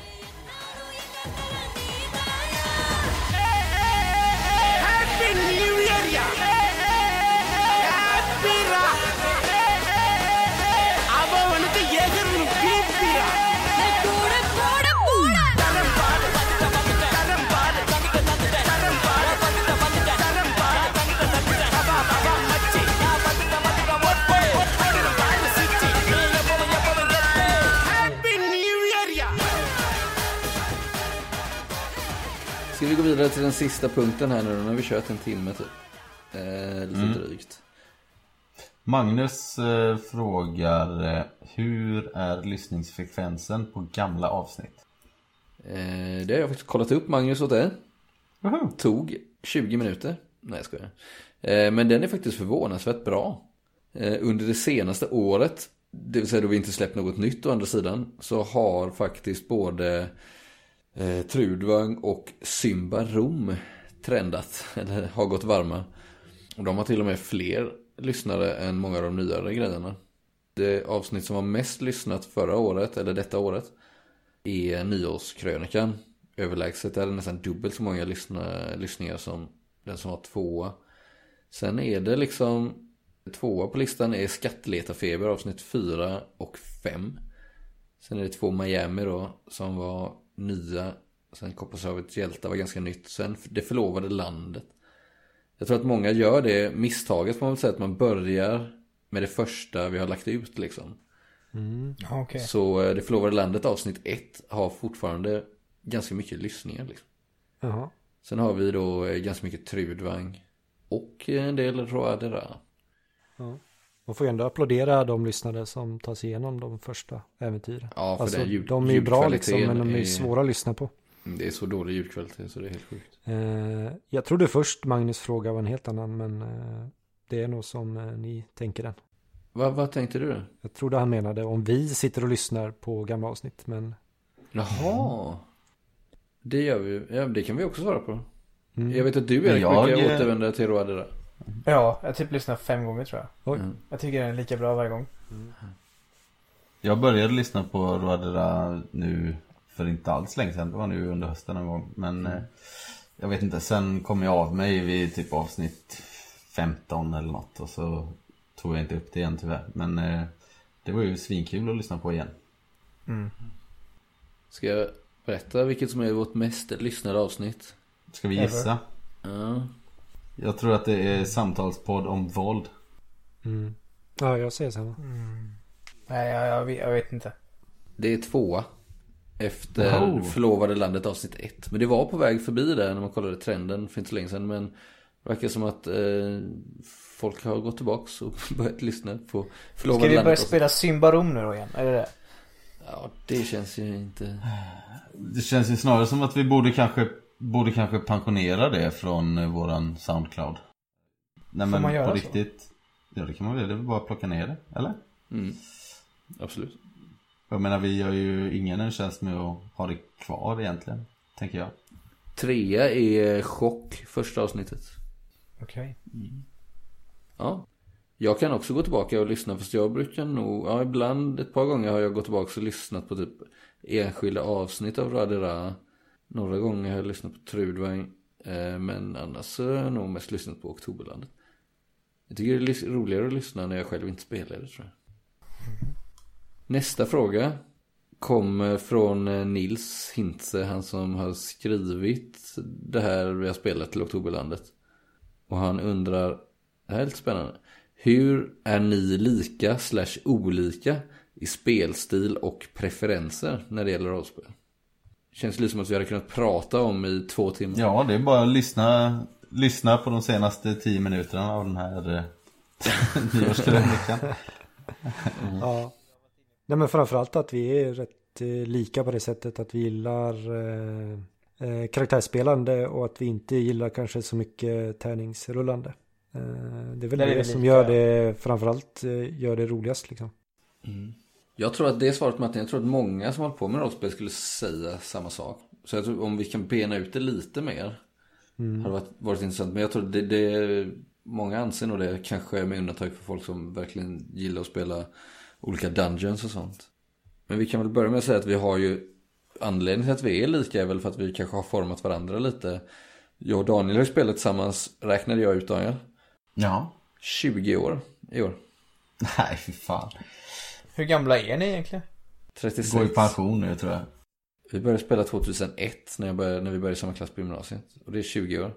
Happy New Year, vi gå vidare till den sista punkten här nu? Nu har vi kört en timme typ. Eh, lite Mm. drygt. Magnus eh, frågar eh, Hur är lyssningsfrekvensen på gamla avsnitt? Eh, det har jag faktiskt kollat upp Magnus åt dig. Tog 20 minuter. Nej jag skojar. Eh, men den är faktiskt förvånansvärt bra. Under det senaste året, det vill säga då vi inte släppt något nytt å andra sidan, så har faktiskt både eh, Trudvang och Symba Rom trendat, eller har gått varma. Och de har till och med fler lyssnare än många av de nyare grejerna. Det avsnitt som var mest lyssnat förra året, eller detta året, är nyårskrönikan. Överlägset är det nästan dubbelt så många lyssna, lyssningar som den som har tvåa. Sen är det liksom Tvåa på listan är Skattletarfeber avsnitt 4 och 5. Sen är det två Miami då som var nya. Sen Kopparhavet hjältar var ganska nytt. Sen Det förlovade landet. Jag tror att många gör det misstaget väl säga att man börjar med det första vi har lagt ut liksom. Mm. Okej. Så eh, Det förlovade landet avsnitt 1 har fortfarande ganska mycket lyssningar liksom. Jaha. Sen har vi då eh, ganska mycket Trudvang och en del Roadera. Ja. Man får ju ändå applådera de lyssnare som tar sig igenom de första äventyren. Ja, för alltså, den ljud- de är ju bra liksom, men de är ju svåra att lyssna på. Mm, Det är så dålig ljudkvalitet så det är helt sjukt. Eh, jag trodde först Magnus fråga var en helt annan, men eh, det är nog som eh, ni tänker den. Vad, vad tänkte du? Jag trodde han menade om vi sitter och lyssnar på gamla avsnitt, men Jaha. Det gör vi. Ja, det kan vi också svara på. Mm. Jag vet att du Erik jag, brukar återvända till Roadera. Ja, jag typ lyssnar fem gånger tror jag. Oj. Mm. Jag tycker den är lika bra varje gång. Jag började lyssna på Roadera nu för inte alls länge sedan. Det var nu under hösten en gång. Men eh, jag vet inte, sen kom jag av mig vid typ avsnitt 15 eller något. Och så tog jag inte upp det igen tyvärr. Men eh, det var ju svinkul att lyssna på igen. Mm. Ska jag berätta vilket som är vårt mest lyssnade avsnitt? Ska vi gissa? Ja. Jag tror att det är samtalspodd om våld. mm. ja, jag säger samma. Nej, jag, jag, vet- jag vet inte. Det är tvåa. Efter Wow. Förlovade landet avsnitt ett. Men det var på väg förbi där när man kollade trenden för inte så länge sedan. Men det verkar som att eh, folk har gått tillbaks och börjat lyssna på Ska Förlovade vi landet börja avsnitt. spela Symbarom nu då igen? Är det det? Ja, det känns ju inte... Det känns ju snarare som att vi borde kanske, borde kanske pensionera det från eh, våran Soundcloud. Nej Får men man göra på så? riktigt. Ja det kan man väl, det är väl bara att plocka ner det, eller? Mm. Absolut. Jag menar vi gör ju ingen en tjänst med att ha det kvar egentligen. Tänker jag. Trea är Chock, första avsnittet. Okej. Ja. Jag kan också gå tillbaka och lyssna fast jag brukar nog, ja ibland ett par gånger har jag gått tillbaka och lyssnat på typ enskilda avsnitt av Radera. Några gånger har jag lyssnat på Trudvang. Eh, men annars har jag nog mest lyssnat på Oktoberlandet. Jag tycker det är roligare att lyssna när jag själv inte spelar det tror jag. Nästa fråga kommer från eh, Nils Hintze, han som har skrivit det här vi har spelat till Oktoberlandet. Och han undrar, det här är lite spännande. Hur är ni lika slash olika i spelstil och preferenser när det gäller rollspel? Känns lite som att vi hade kunnat prata om i två timmar. Ja det är bara att lyssna, lyssna på de senaste tio minuterna av den här eh, nyårskrönikan. Ja. Nej men framförallt att vi är rätt eh, lika på det sättet att vi gillar eh, eh, karaktärsspelande och att vi inte gillar kanske så mycket tärningsrullande. Eh, det är väl det vi som lika, gör det framförallt gör det roligast liksom. Jag tror att det är svaret Martin. Jag tror att många som håller på med rollspel skulle säga samma sak. Så jag tror om vi kan bena ut det lite mer. Mm. Hade varit, varit intressant. Men jag tror det, det Många anser nog det. Kanske med undantag för folk som verkligen gillar att spela olika dungeons och sånt. Men vi kan väl börja med att säga att vi har ju Anledningen till att vi är lika är väl för att vi kanske har format varandra lite. Jag och Daniel har ju spelat tillsammans, räknade jag ut Daniel. Ja. 20 år i år. Nej fy fan. Hur gamla är ni egentligen? 36. Går i pension nu tror jag. Vi började spela 2001 när, jag började, när vi började i samma klass på gymnasiet. Och det är 20 år.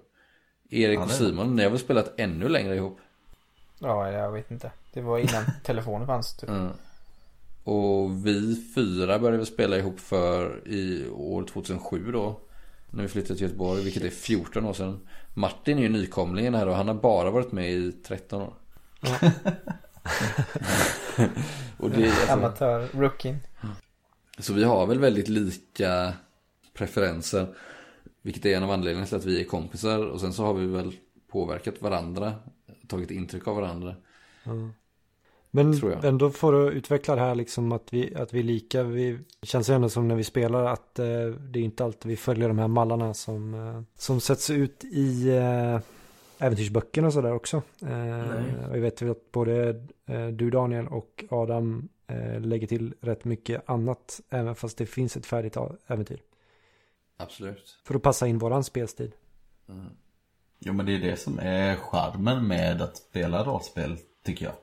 Erik Ja, och Simon, ni har väl spelat ännu längre ihop? Ja, jag vet inte. Det var innan telefonen fanns typ. Mm. Och vi fyra började vi spela ihop för i år 2007 då. När vi flyttade till Göteborg, vilket är 14 år sedan. Martin är ju nykomlingen här och han har bara varit med i 13 år. och det, alltså, Amatör, rookie. Så vi har väl väldigt lika preferenser. Vilket är en av anledningarna till att vi är kompisar. Och sen så har vi väl påverkat varandra. Tagit intryck av varandra. Men Tror jag. ändå för att utveckla det här liksom att vi, att vi är lika. Vi det känns ju ändå som när vi spelar att eh, det är inte alltid vi följer de här mallarna som, eh, som sätts ut i eh, äventyrsböckerna och sådär också. Eh, och jag vet ju att både du Daniel och Adam eh, lägger till rätt mycket annat. Även fast det finns ett färdigt äventyr. Absolut. För att passa in våran spelstil. Jo men det är det som är charmen med att spela rollspel tycker jag.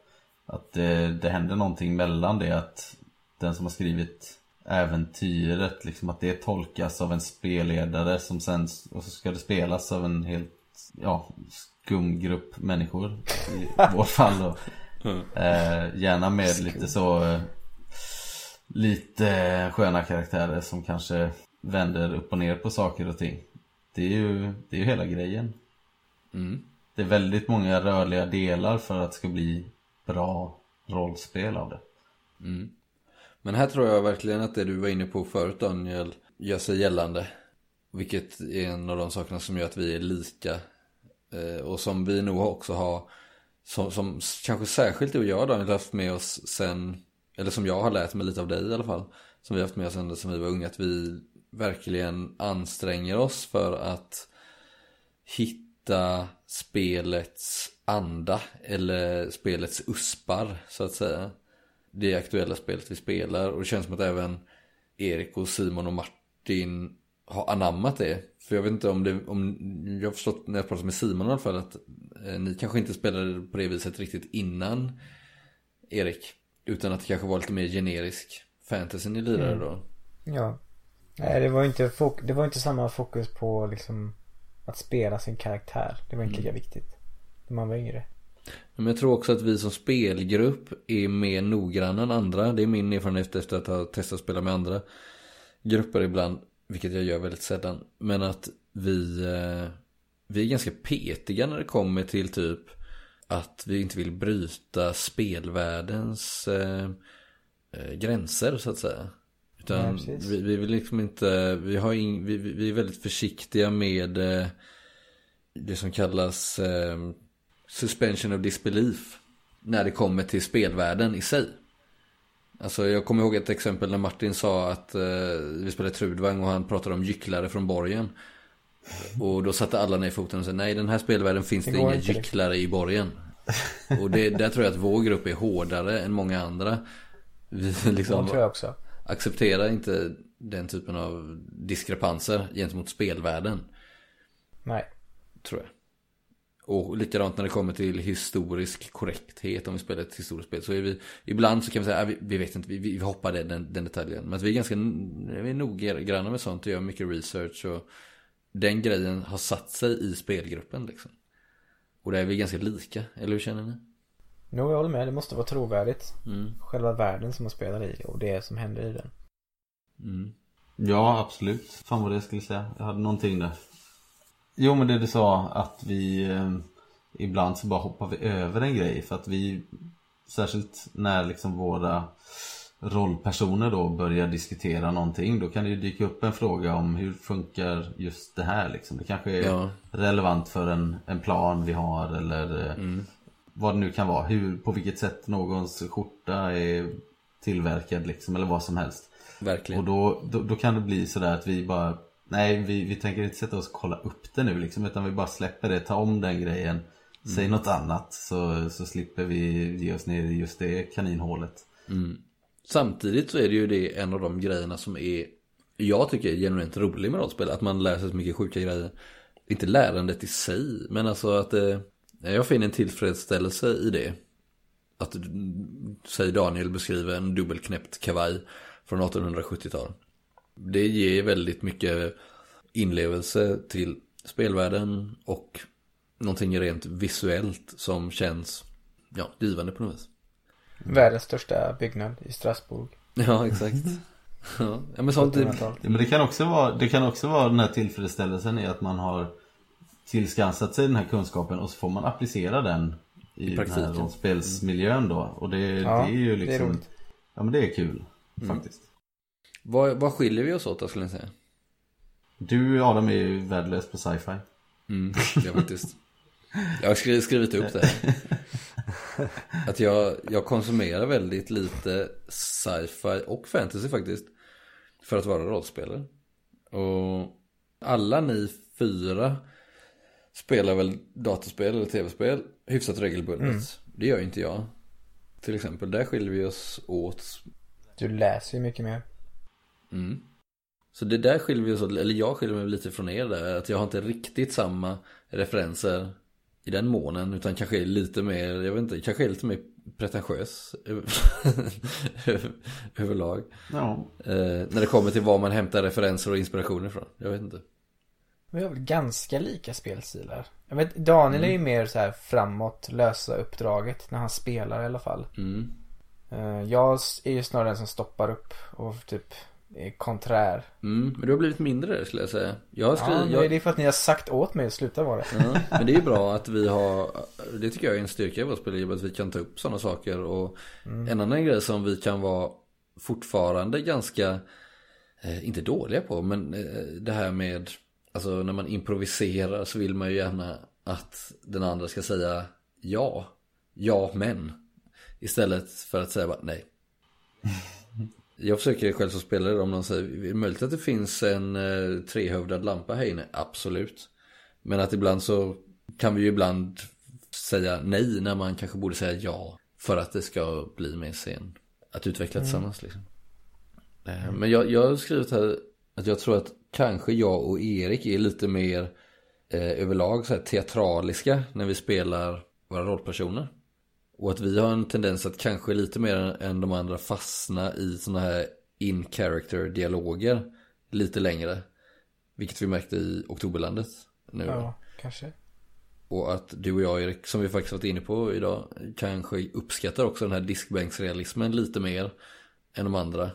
Att det, det händer någonting mellan det att den som har skrivit äventyret, liksom att det tolkas av en spelledare som sen, och så ska det spelas av en helt, ja, skum grupp människor i vårt fall då. Eh, gärna med lite så, eh, lite sköna karaktärer som kanske vänder upp och ner på saker och ting. Det är ju, det är ju hela grejen. Mm. Det är väldigt många rörliga delar för att det ska bli bra rollspel av det. Mm. Men här tror jag verkligen att det du var inne på förut Daniel gör sig gällande. Vilket är en av de sakerna som gör att vi är lika. Eh, och som vi nog också har som, som kanske särskilt du och jag Daniel har haft med oss sen, eller som jag har lärt mig lite av dig i alla fall, som vi har haft med oss ända sedan vi var unga, att vi verkligen anstränger oss för att hitta spelets anda eller spelets uspar så att säga. Det aktuella spelet vi spelar och det känns som att även Erik och Simon och Martin har anammat det. För jag vet inte om det, om, jag har förstått när jag pratat med Simon i alla fall att eh, ni kanske inte spelade på det viset riktigt innan Erik. Utan att det kanske var lite mer generisk fantasy ni lirade Mm. då. Ja. Nej, det var inte, fok- det var inte samma fokus på liksom att spela sin karaktär. Det var inte lika viktigt. När man var yngre. Men jag tror också att vi som spelgrupp är mer noggranna än andra. Det är min erfarenhet efter att ha testat att spela med andra grupper ibland. Vilket jag gör väldigt sällan. Men att vi, eh, vi är ganska petiga när det kommer till typ att vi inte vill bryta spelvärldens eh, eh, gränser så att säga. Utan Nej, vi, vi vill liksom inte, vi, har vi, vi vi är väldigt försiktiga med eh, det som kallas eh, suspension of disbelief. När det kommer till spelvärlden i sig. Alltså jag kommer ihåg ett exempel när Martin sa att eh, vi spelade Trudvang och han pratade om gycklare från borgen. Och då satte alla ner foten och sa nej den här spelvärlden finns Det det, inga gycklare i borgen. Och det, där tror jag att vår grupp är hårdare än många andra. Vi liksom accepterar inte den typen av diskrepanser gentemot spelvärlden. Nej. Tror jag. Och likadant när det kommer till historisk korrekthet om vi spelar ett historiskt spel så är vi Ibland så kan vi säga, "Ah, vi, vi vet inte, vi, vi hoppar den, den, detaljen Men att vi är ganska, vi är noggranna med sånt och gör mycket research och Den grejen har satt sig i spelgruppen liksom Och där är vi ganska lika, eller hur känner ni? Jo, jag håller med. Det måste vara trovärdigt. Mm. Själva världen som man spelar i och det som händer i den. Mm. Ja, absolut. Fan vad det jag skulle säga. Jag hade någonting där. Jo, men det du sa att vi eh, ibland så bara hoppar vi över en grej för att vi särskilt när liksom våra rollpersoner då börjar diskutera någonting då kan det ju dyka upp en fråga om hur funkar just det här liksom. Det kanske är Ja. relevant för en, en plan vi har eller eh, Mm. vad det nu kan vara. Hur, på vilket sätt någons skjorta är tillverkad liksom eller vad som helst. Verkligen. Och då, då, då kan det bli sådär att vi bara Nej vi, vi tänker inte sätta oss och kolla upp det nu liksom utan vi bara släpper det, ta om den grejen Säg Mm. något annat så, så slipper vi ge oss ner i just det kaninhålet Mm. Samtidigt så är det ju det en av de grejerna som är Jag tycker är genuint rolig med rollspel Att man lär sig så mycket sjuka grejer Inte lärandet i sig Men alltså att eh, Jag finner en tillfredsställelse i det Att Säg Daniel beskriver en dubbelknäppt kavaj Från 1870-tal Det ger väldigt mycket Inlevelse till spelvärlden Och Någonting rent visuellt som känns Ja, givande på något vis Världens största byggnad i Strasbourg. Ja, exakt. Ja, men sånt är... Ja, Men det kan, också vara, det kan också vara den här tillfredsställelsen i att man har Tillskansat sig den här kunskapen och så får man applicera den I, I den här rollspelsmiljön då Och det, Ja, det är ju det är liksom roligt. Ja men det är kul Mm. faktiskt Vad, vad skiljer vi oss åt då skulle jag säga? Du Adam är ju värdelös på sci-fi Mm, ja faktiskt. Jag har skrivit, skrivit upp det. Att jag, jag konsumerar väldigt lite sci-fi och fantasy faktiskt. För att vara rollspelare. Och alla ni fyra spelar väl datorspel eller tv-spel hyfsat regelbundet. Mm. Det gör ju inte jag. Till exempel, där skiljer vi oss åt. Du läser ju mycket mer. Mm. Så det där skiljer vi oss eller jag skiljer mig lite från er där. Att jag har inte riktigt samma referenser i den månen. Utan kanske är lite mer, jag vet inte, kanske är lite mer pretentiös över- överlag. Ja Eh, när det kommer till var man hämtar referenser och inspiration ifrån. Jag vet inte. Vi har väl ganska lika spelstilar. Jag vet, Daniel är ju mer så här framåt, lösa uppdraget när han spelar i alla fall. Mm. Eh, Jag är ju snarare den som stoppar upp och typ konträr. Mm, men du har blivit mindre skulle jag säga. Jag har Ja, skrivit, men jag, det är för att ni har sagt åt mig att sluta vara det. Ja, men det är ju bra att vi har, det tycker jag är en styrka i vårt speljobb, att vi kan ta upp sådana saker och Mm. en annan grej som vi kan vara fortfarande ganska, eh, inte dåliga på, men eh, det här med, alltså när man improviserar så vill man ju gärna att den andra ska säga ja. ja men. Istället för att säga bara nej. Jag försöker själv som spelare om någon säger, är det möjligt att det finns en eh, trehövdad lampa här inne? Absolut. Men att ibland så kan vi ju ibland säga nej när man kanske borde säga ja. För att det ska bli mer scen. Att utveckla Mm. tillsammans liksom. Eh, Men jag, jag har skrivit här att jag tror att kanske jag och Erik är lite mer eh, överlag så här teatraliska när vi spelar våra rollpersoner. Och att vi har en tendens att kanske lite mer än de andra fastna i sådana här in character dialoger lite längre. Vilket vi märkte i Oktoberlandet nu. Ja, kanske. Och att du och jag Erik, som vi faktiskt varit inne på idag, kanske uppskattar också den här diskbänksrealismen lite mer än de andra.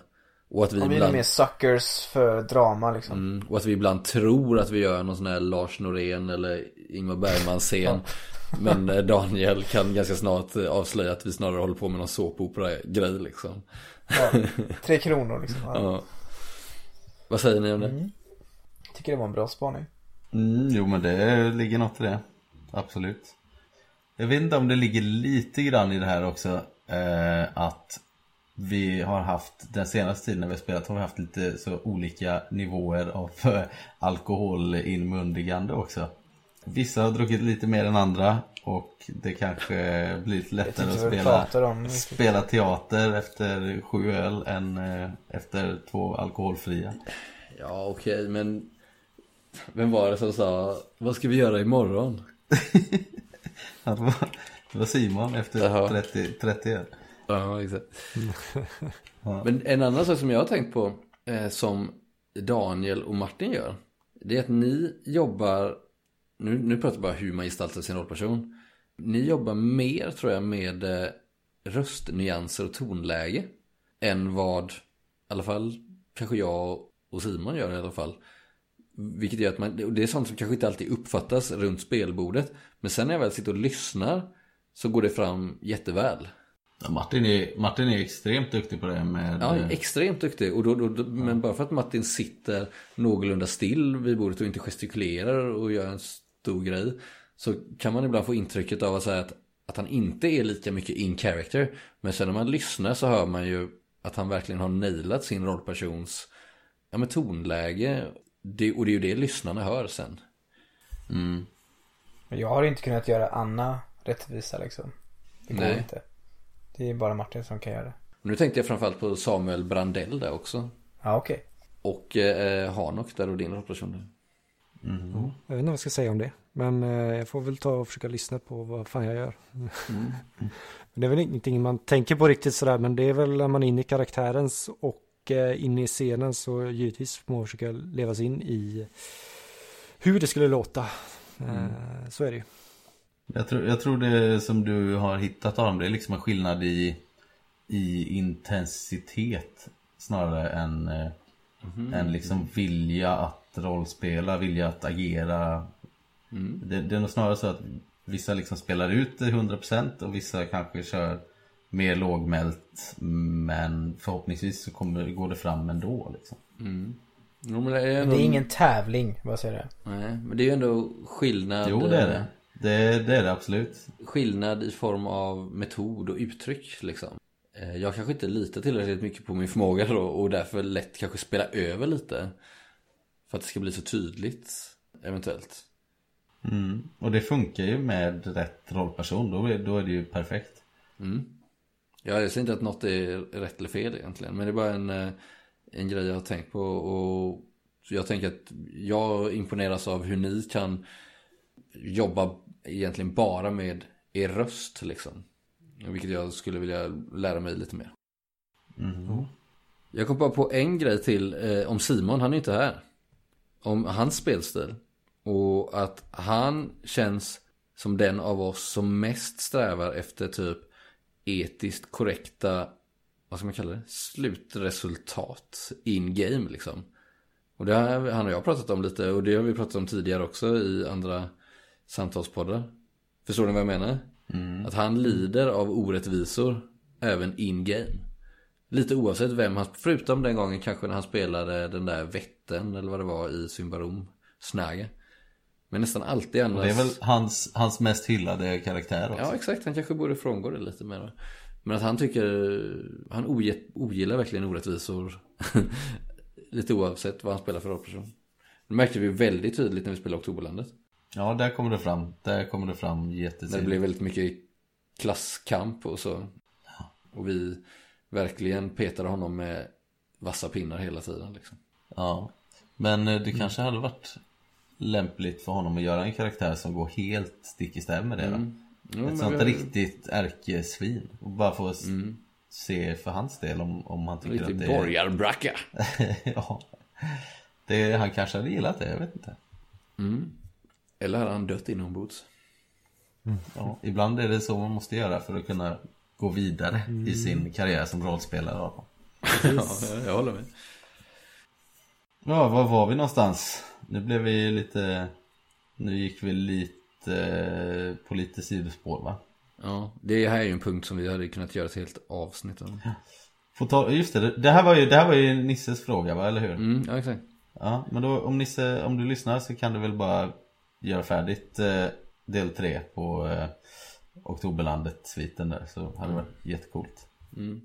Och att vi Ja, ibland... mer suckers för drama liksom. Mm, och att vi ibland tror att vi gör någon sån här Lars Norén eller Ingmar Bergman-scen. Men eh, Daniel kan ganska snart eh, avslöja att vi snarare håller på med någon såpopera-grej liksom. Ja, tre kronor liksom. Ja. Ja. Vad säger ni om det? Mm. Tycker det var en bra spaning. Mm, jo men det ligger något i det. Absolut. Jag vet inte om det ligger lite grann i det här också. Eh, att vi har haft, den senaste tiden när vi har spelat har vi haft lite så olika nivåer av eh, alkoholinmundigande också. Vissa har druckit lite mer än andra och det kanske blir lite lättare att spela, om- spela teater efter sju öl än eh, efter två alkoholfria. Ja okej men Vem var det som sa Vad ska vi göra imorgon? Ja, det, var, det var Simon efter Jaha. 30, 30 öl. Ja exakt Men en annan sak som jag har tänkt på eh, Som Daniel och Martin gör Det är att ni jobbar Nu, nu pratar jag bara hur man gestaltar sin rollperson. Ni jobbar mer tror jag med eh, Röstnyanser och tonläge Än vad I alla fall Kanske jag och Simon gör i alla fall. Vilket gör att man, och det är sånt som kanske inte alltid uppfattas runt spelbordet. Men sen när jag väl sitter och lyssnar Så går det fram jätteväl. Ja, Martin, är, Martin är extremt duktig på det med... Ja, eh, extremt duktig. Och då, då, då, Men bara för att Martin sitter någorlunda still vid bordet och inte gestikulerar och gör en stor grej. Så kan man ibland få intrycket av att, säga att, att han inte är lika mycket in character. Men sen när man lyssnar så hör man ju att han verkligen har nailat sin rollpersons ja, men tonläge. Det, och det är ju det lyssnarna hör sen. Mm. Men jag har inte kunnat göra Anna rättvisa liksom. Det går Nej. inte. Det är bara Martin som kan göra det. Nu tänkte jag framförallt på Samuel Brandell där också. Ja, okej. Och eh, Hanok där och din rollperson. Ja, jag vet inte vad jag ska säga om det. Men eh, jag får väl ta och försöka lyssna på vad fan jag gör. Men det är väl ingenting man tänker på riktigt sådär. Men det är väl när man är inne i karaktärens och eh, inne i scenen så givetvis får man försöka leva sig in i hur det skulle låta. Eh, Så är det ju. Jag tror, jag tror det som du har hittat Adam, det är liksom en skillnad i, i intensitet snarare än, Mhm. än liksom vilja att rollspela, vilja att agera. Mm. Det, det är nog snarare så att vissa liksom spelar ut det 100% och vissa kanske kör mer lågmält men förhoppningsvis så kommer, går det fram ändå liksom. Mm. Jo, men det är, ändå... det är ingen tävling, vad säger du? Nej, men det är ju ändå skillnad. Jo det är det. Det, det är det absolut. Skillnad i form av metod och uttryck liksom. Eh, Jag kanske inte litar tillräckligt mycket på min förmåga då och därför lätt kanske spela över lite. För att det ska bli så tydligt, eventuellt. Mm. Och det funkar ju med rätt rollperson, då är, då är det ju perfekt. Mm. Ja, jag säger inte att något är rätt eller fel egentligen. Men det är bara en, eh, en grej jag har tänkt på. Och jag tänker att jag imponeras av hur ni kan jobba egentligen bara med er röst liksom. Vilket jag skulle vilja lära mig lite mer. Mm. Jag kom bara på en grej till eh, om Simon, han är inte här. Om hans spelstil. Och att han känns som den av oss som mest strävar efter typ etiskt korrekta, vad ska man kalla det, slutresultat in game liksom. Och det har han och jag pratat om lite och det har vi pratat om tidigare också i andra samtalspoddar. Förstår ni vad jag menar? Att han lider av orättvisor även in game. Lite oavsett vem han, förutom den gången kanske när han spelade den där vätten eller vad det var i Symbarom, Snage. Men nästan alltid Och annars det är väl hans, hans mest hyllade karaktär också. Ja exakt, han kanske borde frångå det lite mer Men att han tycker Han ogillar verkligen orättvisor Lite oavsett vad han spelar för rollperson Det märkte vi väldigt tydligt när vi spelade Oktoberlandet Ja, där kommer det fram. Där kommer det fram När det jättetydligt. blev väldigt mycket klasskamp och så Och vi verkligen petade honom med vassa pinnar hela tiden liksom. Ja. Men eh, det kanske hade varit lämpligt för honom att göra en karaktär som går helt stick i stäv med det. Mm. Jo, Ett sånt vi riktigt ärkesvin. Och bara få s- se för hans del om, om han tycker Lite att det borgarbracka ja. Det, han kanske hade gillat det, jag vet inte. mm. Eller hade han dött inombords Ja, ibland är det så man måste göra för att kunna gå vidare i sin karriär som rollspelare. Ja, jag håller med Ja, var var vi någonstans? Nu blev vi lite... Nu gick vi lite på lite sidospår va? Ja, det här är ju en punkt som vi hade kunnat göra ett helt avsnitt om Får ta, just det, det här var ju, det här var ju Nisses fråga va, eller hur? Mm, ja exakt Ja, men då om Nisse, om du lyssnar så kan du väl bara göra färdigt eh, del 3 på eh, Oktoberlandet-sviten där så hade det varit jättecoolt. mm.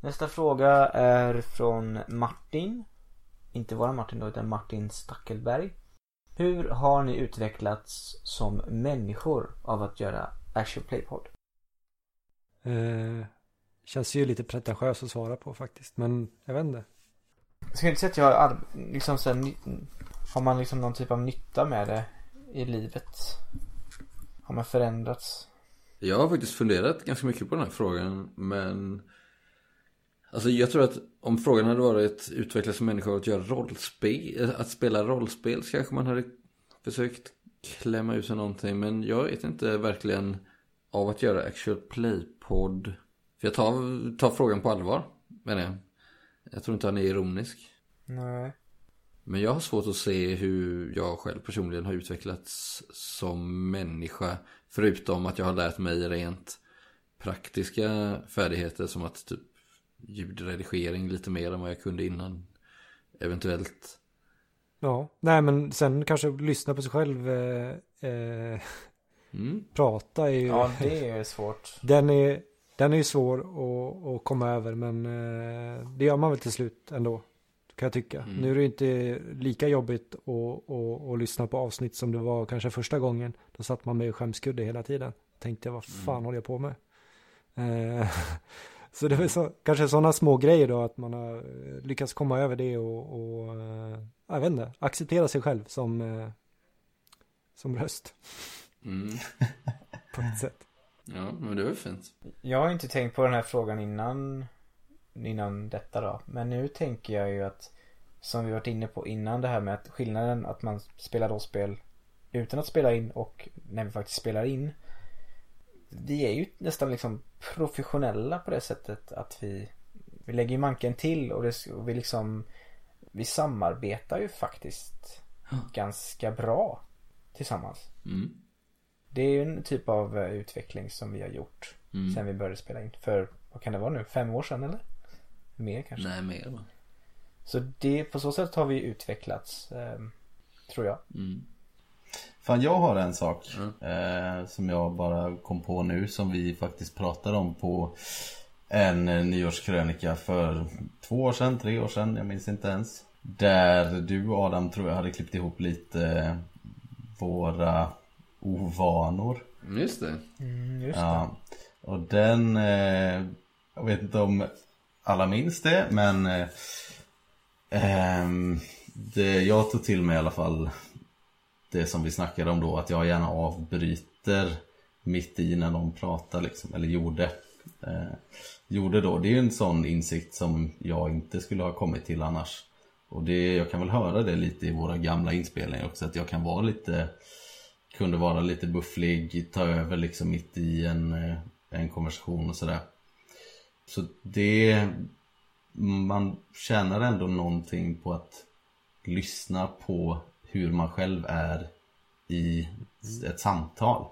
Nästa fråga är från Martin. Inte våra Martin då, utan Martin Stackelberg. Hur har ni utvecklats som människor av att göra Actual Playpod? Eh, känns ju lite pretentiöst att svara på faktiskt. Men jag vet inte. Jag skulle inte säga att jag har ar- liksom så här, Har man liksom någon typ av nytta med det i livet? Har man förändrats? Jag har faktiskt funderat ganska mycket på den här frågan men Alltså jag tror att om frågan hade varit utvecklas som människa att göra rollspel Att spela rollspel så kanske man hade försökt klämma ut sig någonting Men jag vet inte verkligen av att göra actual play-podd För jag tar, tar frågan på allvar menar jag Jag tror inte han är ironisk Nej. Men jag har svårt att se hur jag själv personligen har utvecklats som människa. Förutom att jag har lärt mig rent praktiska färdigheter som att typ ljudredigering lite mer än vad jag kunde innan. Eventuellt. Ja, nej men sen kanske lyssna på sig själv. Eh, eh, Mm. Prata är ju... Ja, det är svårt. Den är, den är ju svår att, att komma över men eh, det gör man väl till slut ändå. Kan jag tycka. Mm. Nu är det inte lika jobbigt att, att, att lyssna på avsnitt som det var kanske första gången. Då satt man med skämskudde hela tiden. Tänkte vad fan Mm. håller jag på med? Eh, så det är så, kanske sådana små grejer då att man har lyckats komma över det och, och eh, jag vet inte, acceptera sig själv som, eh, som röst Mm. på ett sätt. Ja, men det var fint. Jag har inte tänkt på den här frågan innan Innan detta då Men nu tänker jag ju att Som vi varit inne på innan det här med att skillnaden att man spelar rollspel Utan att spela in och när vi faktiskt spelar in Vi är ju nästan liksom professionella på det sättet att vi Vi lägger ju manken till och, det, och vi liksom Vi samarbetar ju faktiskt Ganska bra Tillsammans Mm. det är ju en typ av eh, utveckling som vi har gjort Mm. sen vi började spela in. För, vad kan det vara nu? Fem år sedan eller? Mer kanske? Nej, mer va? Så det, på så sätt har vi utvecklats, eh, tror jag. Mm. Fan jag har en sak eh, som jag bara kom på nu som vi faktiskt pratade om på en eh, nyårskrönika för två år sedan, tre år sedan, jag minns inte ens. Där du Adam tror jag hade klippt ihop lite eh, våra ovanor. Just det. Mm, just Ja, och den, eh, jag vet inte om alla minns det, men eh, ehm, det, jag tog till mig i alla fall det som vi snackade om då, att jag gärna avbryter mitt i när de pratar liksom, eller gjorde. Eh, gjorde då, det är ju en sån insikt som jag inte skulle ha kommit till annars. Och det, jag kan väl höra det lite i våra gamla inspelningar också, att jag kan vara lite kunde vara lite bufflig, ta över liksom mitt i en, eh, en konversation och sådär. Så det, man tjänar ändå någonting på att lyssna på hur man själv är i ett samtal.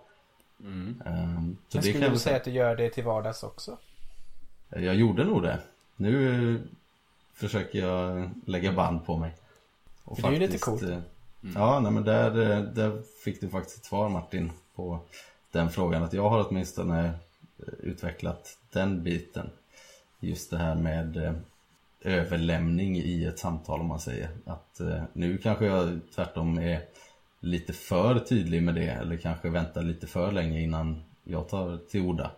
Mm. Ehm, Så Men det skulle kan du säga att du gör det till vardags också? jag gjorde nog det. Nu eh, försöker jag lägga band på mig. Och För det är ju lite coolt. eh, Ja, nej men där, eh, där fick du faktiskt ett svar Martin på den frågan. Att jag har åtminstone utvecklat den biten. Just det här med eh, överlämning i ett samtal om man säger. Att eh, nu kanske jag tvärtom är lite för tydlig med det. Eller kanske väntar lite för länge innan jag tar till orda.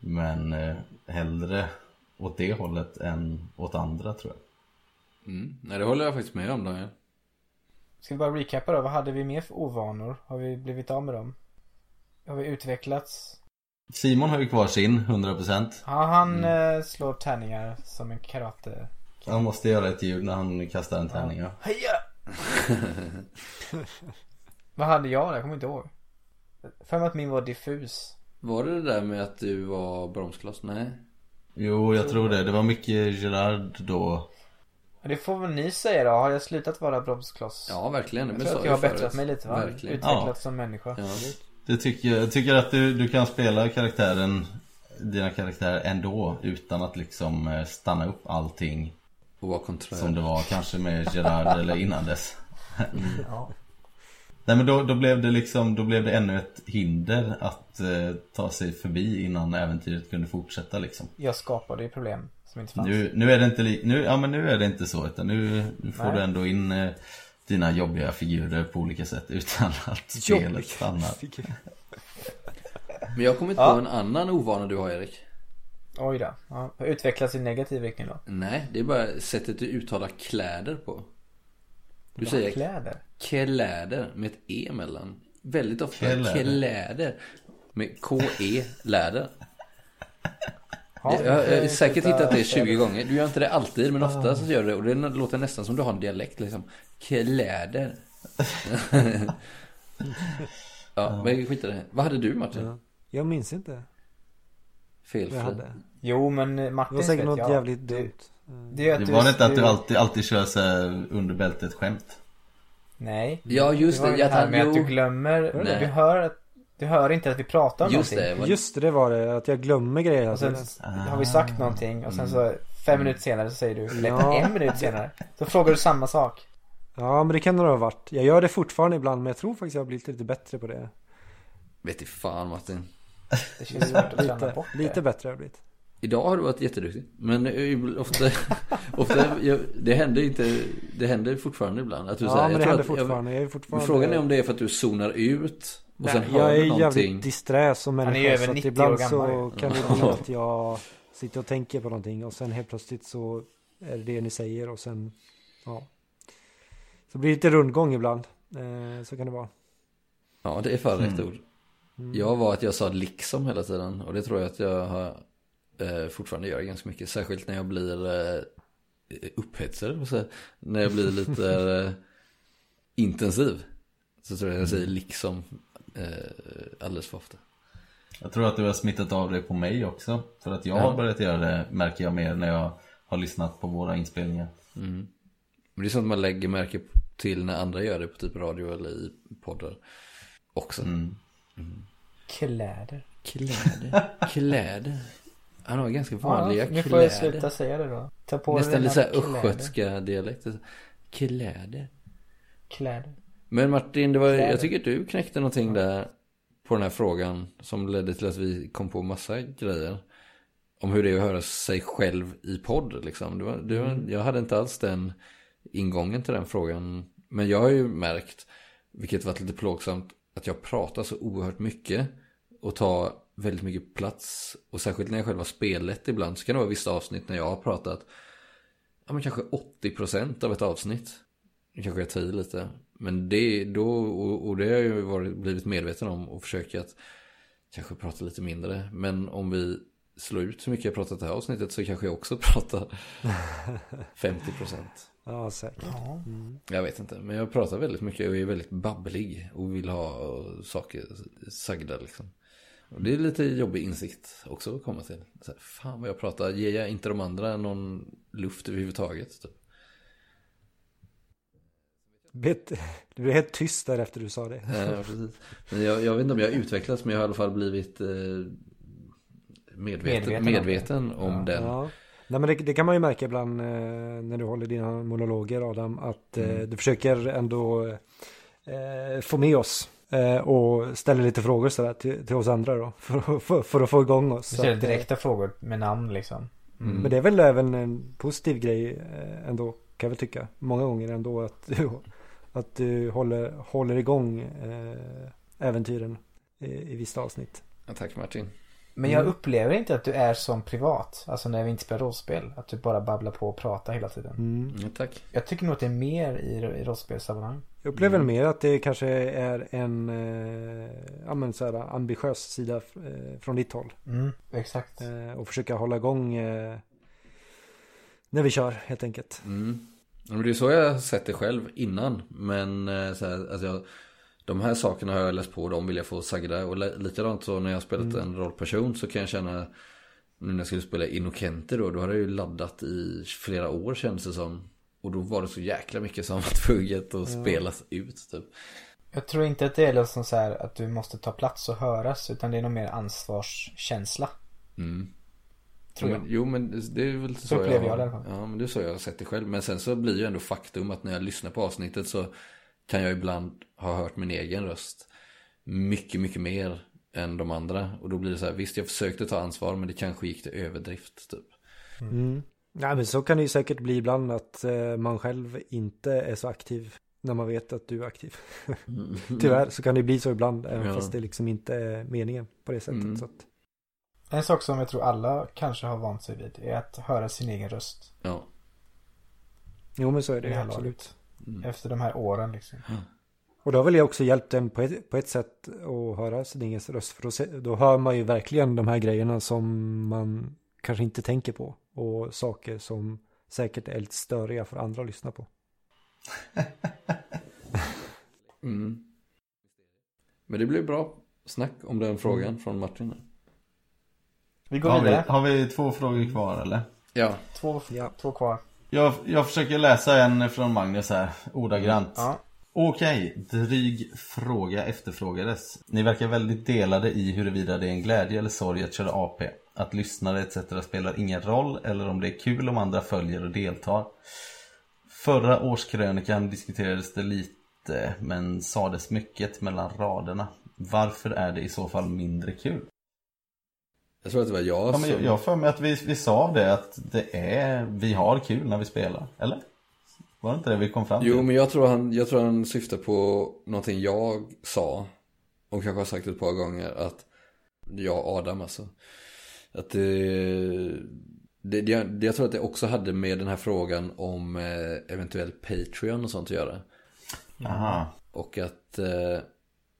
Men eh, hellre åt det hållet än åt andra tror jag. Mm. Nej, det håller jag faktiskt med om Daniel. Ska vi bara recappa då? Vad hade vi mer för ovanor? Har vi blivit av med dem? Har vi utvecklats? Simon har ju kvar sin 100%. Ja, han eh, slår tärningar som en karate. Han måste göra ett ljud när han kastar en tärning ja. Heja! Vad hade jag? Jag kommer inte ihåg. För mig att min var diffus. Var det det där med att du var bromskloss? Nej. Jo, jag tror det. Det var mycket Gerard då. Det får väl ni säga då. Har jag slutat vara bromskloss? Ja, verkligen. Jag Men tror att jag har bättrat mig lite va? Verkligen. Utvecklats Ja. som människa. Ja. Det tycker jag. Jag tycker att du, du kan spela karaktären, dina karaktärer ändå utan att liksom eh, stanna upp allting Och vara konträr. som det var kanske med Gerard eller innan dess. Ja. Nej men då, då blev det liksom, då blev det ännu ett hinder att eh, ta sig förbi innan äventyret kunde fortsätta liksom. Jag skapade ju problem som inte fanns. Nu, nu är det inte li- nu, ja men nu är det inte så utan nu, nu får Nej. du ändå in eh, dina jobbiga figurer på olika sätt utan att spelet stannar. Men jag har kommit Ja. på en annan ovana du har Erik. Oj då. Ja. Har utvecklats i negativ riktning då? Nej, det är bara sättet du uttalar kläder på. Du säger kläder? kläder med ett E emellan. Väldigt ofta Kläder. kläder. Med K-E, läder. Ja, jag, jag har det- säkert hittat det 20 gånger. Du gör inte det alltid, men ofta så gör du det. Och det låter nästan som du har en dialekt liksom. Kläder. ja, men skit i det. Vad hade du Martin? Ja. Jag minns inte Fel vad jag hade. Jo men Det Martin var säkert något jag. jävligt Det- dumt. Det, är att Det var inte att du alltid, alltid kör så här under bältet skämt. Nej. Ja, just det. var det. det här med att du glömmer. Nej. Du hör, att- du hör inte att vi pratar om Just någonting. det. Just det, det var det. Att jag glömmer grejer Och sen tiden. har vi sagt någonting och sen så fem minuter senare så säger du, eller Ja. en minut senare. Så frågar du samma sak. Ja, men det kan det ha varit. Jag gör det fortfarande ibland, men jag tror faktiskt jag har blivit lite bättre på det. Vet i fan Martin. Det känns svårt att träna Lite, bort det. lite bättre har jag blivit. Idag har du varit jätteduktig. Men ofta, ofta jag, det händer inte, det händer fortfarande ibland. Att du Ja, säger, men jag det händer att, jag- fortfarande. Jag är fortfarande... frågan är om det är för att du zonar ut och sen Nej, jag är någonting. jävligt disträ som Han är människa. över Så att 90 ibland år gammal så kan det bli att jag sitter och tänker på någonting och sen helt plötsligt så är det det ni säger och sen, ja. Så blir det lite rundgång ibland. Eh, så kan det vara. Ja, det är fan rätt Mm. ord. Jag var att jag sa liksom hela tiden och det tror jag att jag har, eh, fortfarande gör ganska mycket. Särskilt när jag blir eh, upphetsad, så, när jag blir lite eh, intensiv. Så tror jag jag säger liksom eh, alldeles för ofta. Jag tror att du har smittat av det på mig också. För att jag Ja. har börjat göra det märker jag mer när jag har lyssnat på våra inspelningar. Mm. Men det är sånt man lägger märke till när andra gör det på typ radio eller i poddar också. Mm. Kläder. Kläder, kläder. Han har ganska vanliga Ja, nu får kläder. jag sluta säga det då. Ta på dig Nästan lite såhär kläder. östgötska dialekter. Kläder. Kläder. Men Martin, det var, jag tycker att du knäckte någonting där på den här frågan som ledde till att vi kom på massa grejer. Om hur det är att höra sig själv i podd liksom. Det var, det var, Mm. Jag hade inte alls den ingången till den frågan. Men jag har ju märkt, vilket varit lite plågsamt, att jag pratar så oerhört mycket och tar väldigt mycket plats. Och särskilt när jag själv har spelet ibland så kan det vara vissa avsnitt när jag har pratat ja, men kanske 80% av ett avsnitt. Nu kanske jag tar i lite. Men det, då, och, och det har jag ju varit, blivit medveten om och försöker att kanske prata lite mindre. Men om vi slår ut hur mycket jag pratat det här avsnittet så kanske jag också pratar 50%. Ja, säkert. Ja. Mm. Jag vet inte, men jag pratar väldigt mycket och är väldigt babblig och vill ha saker sagda liksom. Och det är lite jobbig insikt också att komma till. Så här, fan vad jag pratar, ger jag inte de andra någon luft överhuvudtaget? Typ. Bet- Du blev helt tyst där efter du sa det. Ja, precis. Men jag, jag vet inte om jag har utvecklats, men jag har i alla fall blivit eh, medveten, Medveten om medveten, det. om, Ja. den. Ja. Nej men det, det kan man ju märka ibland eh, när du håller dina monologer Adam. Att eh, Mm. du försöker ändå eh, få med oss. Eh, och ställer lite frågor sådär till, till oss andra då. För, för, för att få igång oss. Så eh, direkta frågor med namn liksom. Mm. Men det är väl även en positiv grej ändå, kan jag väl tycka. Många gånger ändå att att du håller, håller igång eh, äventyren i, i vissa avsnitt. Ja, tack Martin. Men jag Mm. upplever inte att du är som privat. Alltså när vi inte spelar rollspel. Att du bara babblar på och pratar hela tiden. Mm. tack. Jag tycker nog att det är mer i, i rollspelssammanhang. Jag upplever mer att det kanske är en eh, ja, men så här, ambitiös sida eh, från ditt håll. Mm, exakt. Eh, och försöka hålla igång eh, när vi kör helt enkelt. Mm. Men det är så jag har sett det själv innan. Men eh, så här, alltså jag, de här sakerna har jag läst på och de vill jag få sagda. Och li- likadant så när jag har spelat Mm. en rollperson så kan jag känna nu när jag skulle spela Inokente då, då hade jag ju laddat i flera år kändes det som. Och då var det så jäkla mycket som var tvunget att Ja. spelas ut typ. Jag tror inte att det är liksom så här att du måste ta plats och höras. Utan det är nog mer ansvarskänsla. Mm. Tror jo, jag. men, jo men det är väl så, Så upplever jag har- det i alla fall. Ja men det är så jag har sett det själv. Men sen så blir ju ändå faktum att när jag lyssnar på avsnittet så kan jag ibland ha hört min egen röst mycket, mycket mer än de andra. Och då blir det så här, visst jag försökte ta ansvar men det kanske gick till överdrift typ. Mm. Ja, men så kan det ju säkert bli ibland att eh, man själv inte är så aktiv när man vet att du är aktiv. Mm. Tyvärr så kan det bli så ibland även Ja. fast det liksom inte är meningen på det sättet. Mm. Så att, En sak som jag tror alla kanske har vant sig vid är att höra sin egen röst. Ja. jo men så är det det här absolut. laget. Efter de här åren liksom. Och då har väl jag också hjälpt en på ett, på ett sätt att höra sin egen röst. För då, se- då hör man ju verkligen de här grejerna som man kanske inte tänker på. Och saker som säkert är lite störiga för andra att lyssna på. Mm. Men det blir bra snack om den frågan Mm. från Martin. Vi går har, vi, vidare. har vi två frågor kvar eller? Ja. Två, två kvar. Jag, jag försöker läsa en från Magnus här, ordagrant. Ja. Okej, dryg fråga efterfrågades. Ni verkar väldigt delade i huruvida det är en glädje eller sorg att köra AP. Att lyssnare etc. spelar ingen roll eller om det är kul om andra följer och deltar. Förra årskrönikan diskuterades det lite men sades mycket mellan raderna. Varför är det i så fall mindre kul? Jag tror att det var jag Ja, som... jag, jag för mig att vi, vi sa det att det är, vi har kul när vi spelar, eller? Var det inte det vi kom fram till? Jo, men jag tror, han, jag tror han syftar på någonting jag sa. Och kanske har sagt ett par gånger att jag och Adam alltså. Att det, det, det, jag tror att det också hade med den här frågan om eh, eventuell Patreon och sånt att göra. Aha. Och att eh,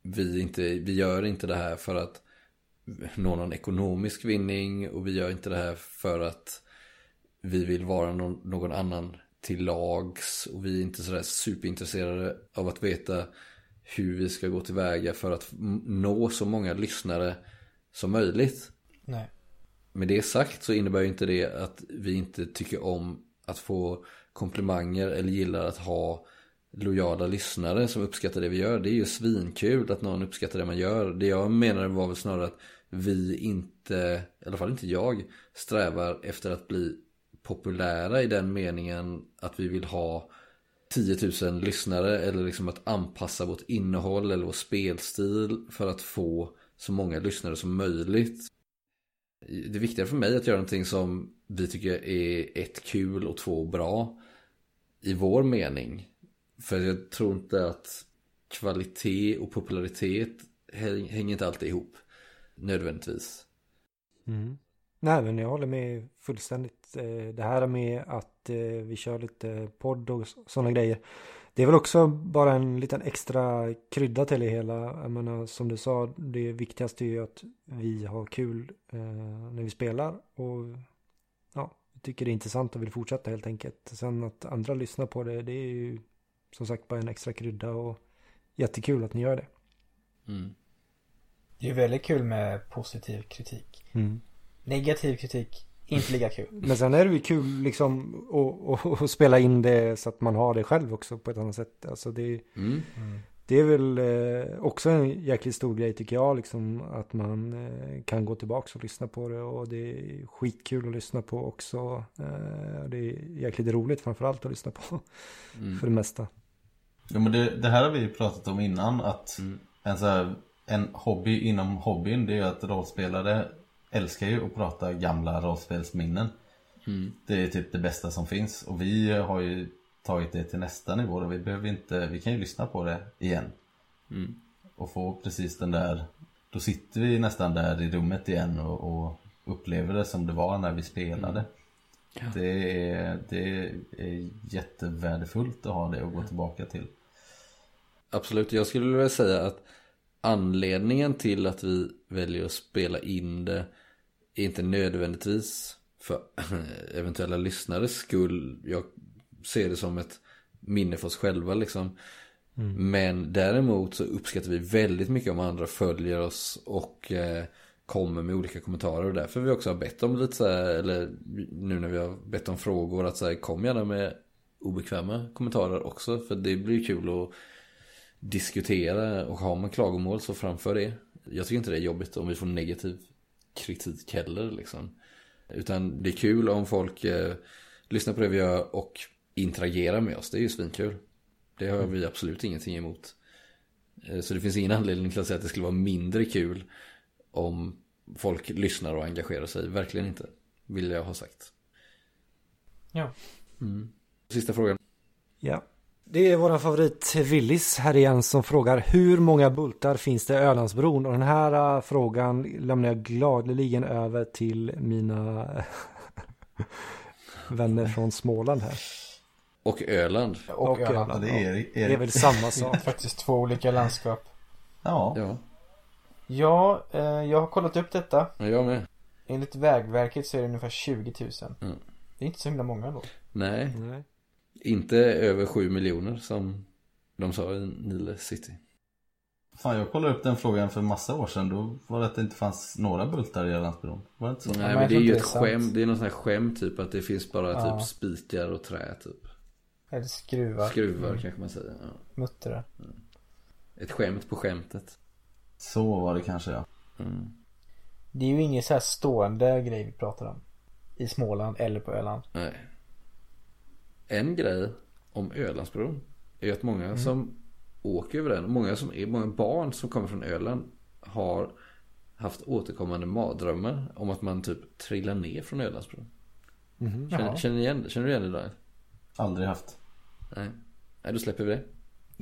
vi, inte, vi gör inte det här för att nå någon ekonomisk vinning och vi gör inte det här för att vi vill vara någon, någon annan till lags och vi är inte sådär superintresserade av att veta hur vi ska gå tillväga för att nå så många lyssnare som möjligt. Nej. Med det sagt så innebär ju inte det att vi inte tycker om att få komplimanger eller gillar att ha lojala lyssnare som uppskattar det vi gör. Det är ju svinkul att någon uppskattar det man gör. Det jag menar var väl snarare att vi inte, i alla fall inte jag, strävar efter att bli populära i den meningen att vi vill ha 10 000 lyssnare eller liksom att anpassa vårt innehåll eller vår spelstil för att få så många lyssnare som möjligt. Det viktiga för mig är att göra någonting som vi tycker är ett kul och två bra i vår mening. För jag tror inte att kvalitet och popularitet hänger inte alltid ihop nödvändigtvis. Mm. Nej men jag håller med fullständigt. Eh, det här med att eh, vi kör lite podd och sådana grejer. Det är väl också bara en liten extra krydda till det hela. Jag menar som du sa, det viktigaste är ju att vi har kul eh, när vi spelar. Och ja, tycker det är intressant och vill fortsätta helt enkelt. Sen att andra lyssnar på det, det är ju som sagt bara en extra krydda och jättekul att ni gör det. Mm. Det är väldigt kul med positiv kritik. Mm. Negativ kritik, inte lika kul. Men sen är det ju kul liksom att, spela in det så att man har det själv också på ett annat sätt. Alltså det, Mm. det är väl eh, också en jäkligt stor grej tycker jag. Liksom, att man eh, kan gå tillbaka och lyssna på det. Och det är skitkul att lyssna på också. Eh, det är jäkligt roligt framförallt att lyssna på. Mm. För det mesta. Ja, men det, det här har vi pratat om innan att en, så här, en hobby inom hobbyn det är att rollspelare älskar ju att prata gamla rollspelsminnen. Mm. Det är typ det bästa som finns och vi har ju tagit det till nästa nivå och vi behöver inte, vi kan ju lyssna på det igen. Mm. Och få precis den där, då sitter vi nästan där i rummet igen och, och upplever det som det var när vi spelade. Det, är, det är jättevärdefullt att ha det att gå tillbaka till. Absolut, jag skulle vilja säga att anledningen till att vi väljer att spela in det är inte nödvändigtvis för eventuella lyssnares skull. Jag ser det som ett minne för oss själva liksom. Mm. Men däremot så uppskattar vi väldigt mycket om andra följer oss och eh, kommer med olika kommentarer och därför vi också har bett om lite så här, eller nu när vi har bett om frågor att så här, kom gärna med obekväma kommentarer också för det blir kul att diskutera och har man klagomål så framför det. Jag tycker inte det är jobbigt om vi får negativ kritik heller liksom. Utan det är kul om folk eh, lyssnar på det vi gör och interagerar med oss. Det är ju svinkul. Det har vi absolut ingenting emot. Eh, så det finns ingen anledning till att säga att det skulle vara mindre kul om folk lyssnar och engagerar sig. Verkligen inte. Vill jag ha sagt. Ja. Mm. Sista frågan. Ja. Det är våran favorit Willis här igen som frågar hur många bultar finns det i Ölandsbron? Och den här äh, frågan lämnar jag gladeligen över till mina vänner från Småland här. Och Öland. Och Öland. Ja, det är Erik. Det är väl samma sak. Faktiskt två olika landskap. Ja. Ja, Ja, eh, jag har kollat upp detta. jag med. Enligt Vägverket så är det ungefär 20 000. Mm. Det är inte så himla många då. Nej, Nej. inte över 7 miljoner som de sa i Nile City. Fan jag kollade upp den frågan för massa år sedan. Då var det att det inte fanns några bultar i Ölandsbron. Var det inte så? Nej men men det är ju ett skämt, det är någon sån här skämt typ att det finns bara Ja. typ spikar och trä typ. Eller skruvar. Skruvar Mm. kanske man säger. Ja. Muttrar. Ett skämt på skämtet. Så var det kanske ja. Mm. Det är ju ingen så här stående grej vi pratar om. I Småland eller på Öland. Nej. En grej om Ölandsbron är ju att många Mm. som åker över den, många som är, många barn som kommer från Öland har haft återkommande mardrömmar om att man typ trillar ner från Ölandsbron. Mhm. Känner, känner, du igen, känner du igen det där? Aldrig haft. Nej. Nej, då släpper vi det.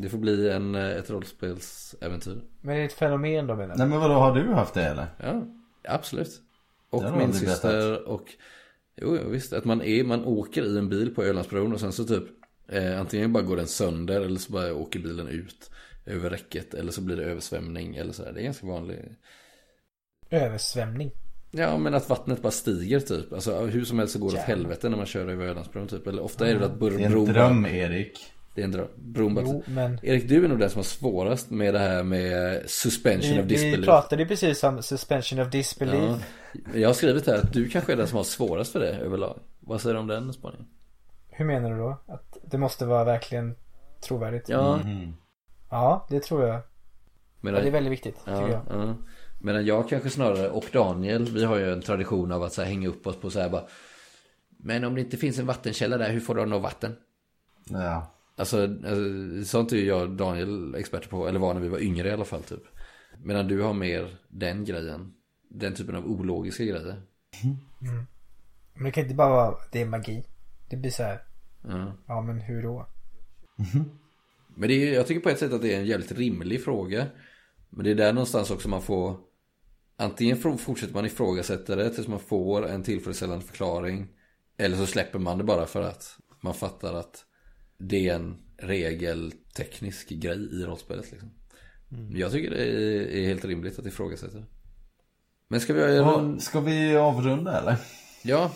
Det får bli en, eh, ett rollspelsäventyr. Men det är ett fenomen då menar du? Nej men vadå, har du haft det eller? Ja, absolut. Och min syster och Jo, visst. Att man, är, man åker i en bil på Ölandsbron och sen så typ eh, Antingen bara går den sönder eller så bara åker bilen ut Över räcket eller så blir det översvämning eller sådär. Det är ganska vanligt. Översvämning. Ja, men att vattnet bara stiger typ. Alltså hur som helst så går det åt helvete när man kör över Ölandsbron typ. Eller ofta är det att bor- Det är en bron dröm Erik. Det är en dröm. Bron. Jo, men Erik, du är nog den som har svårast med det här med suspension vi, of vi disbelief. pratade ju precis om suspension of disbelief. Ja. Jag har skrivit här att du kanske är den som har svårast för det överlag. Vad säger du om den spaningen? Hur menar du då? Att det måste vara verkligen trovärdigt? Ja, Mhm. Ja, det tror jag. medan, Ja, det är väldigt viktigt, tycker ja, jag. ja. Medan jag kanske snarare, och Daniel, vi har ju en tradition av att så här, hänga upp oss på så här bara Men om det inte finns en vattenkälla där, hur får du nå vatten? Ja. Alltså, alltså sånt är ju jag och Daniel experter på, eller var när vi var yngre i alla fall typ Medan du har mer den grejen Den typen av ologiska grejer Men det kan inte bara vara, det är magi. Det blir så här, ja. ja men hur då? Men det är, jag tycker på ett sätt att det är en jävligt rimlig fråga. Men det är där någonstans också man får Antingen fortsätter man ifrågasätta det tills man får en tillfredsställande förklaring. Eller så släpper man det bara för att man fattar att det är en regelteknisk grej i rollspelet liksom. Jag tycker det är, helt rimligt att ifrågasätta. Men ska vi Ska vi avrunda eller? Ja,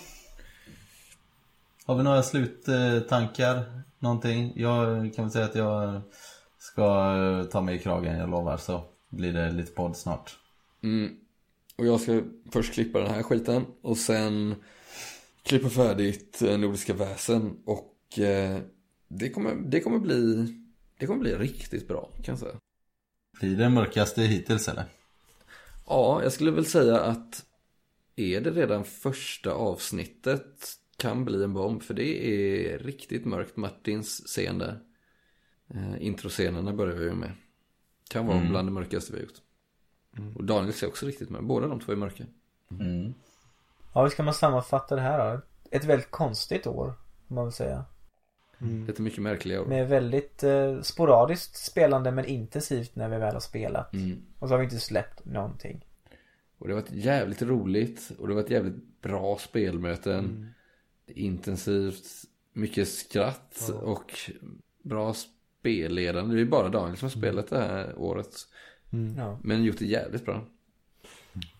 Har vi några sluttankar? Någonting? Jag kan väl säga att jag ska ta mig i kragen, jag lovar. Så blir det lite podd snart. Mm. Och jag ska först klippa den här skiten och sen klippa färdigt eh, Nordiska väsen och eh, det, kommer, det kommer bli Det kommer bli riktigt bra kan jag säga. Blir det mörkaste hittills eller? Ja, jag skulle väl säga att är det redan första avsnittet kan bli en bomb. För det är riktigt mörkt. Martins scen där. Eh, introscenerna börjar vi ju med. Kan vara Mm. bland det mörkaste vi har gjort. Och Daniel ser också riktigt mörk. Båda de två är mörka. Mm. Ja, hur ska man sammanfatta det här då? Ett väldigt konstigt år, får man väl säga. Lite mycket märkliga år. Med väldigt eh, sporadiskt spelande men intensivt när vi väl har spelat. Mm. Och så har vi inte släppt någonting. Och det har varit jävligt roligt. Och det har varit jävligt bra spelmöten. Mm. Intensivt. Mycket skratt. Och bra spelledande. Det är bara Daniel som har spelat det här året. Mm. Ja. Men gjort det jävligt bra.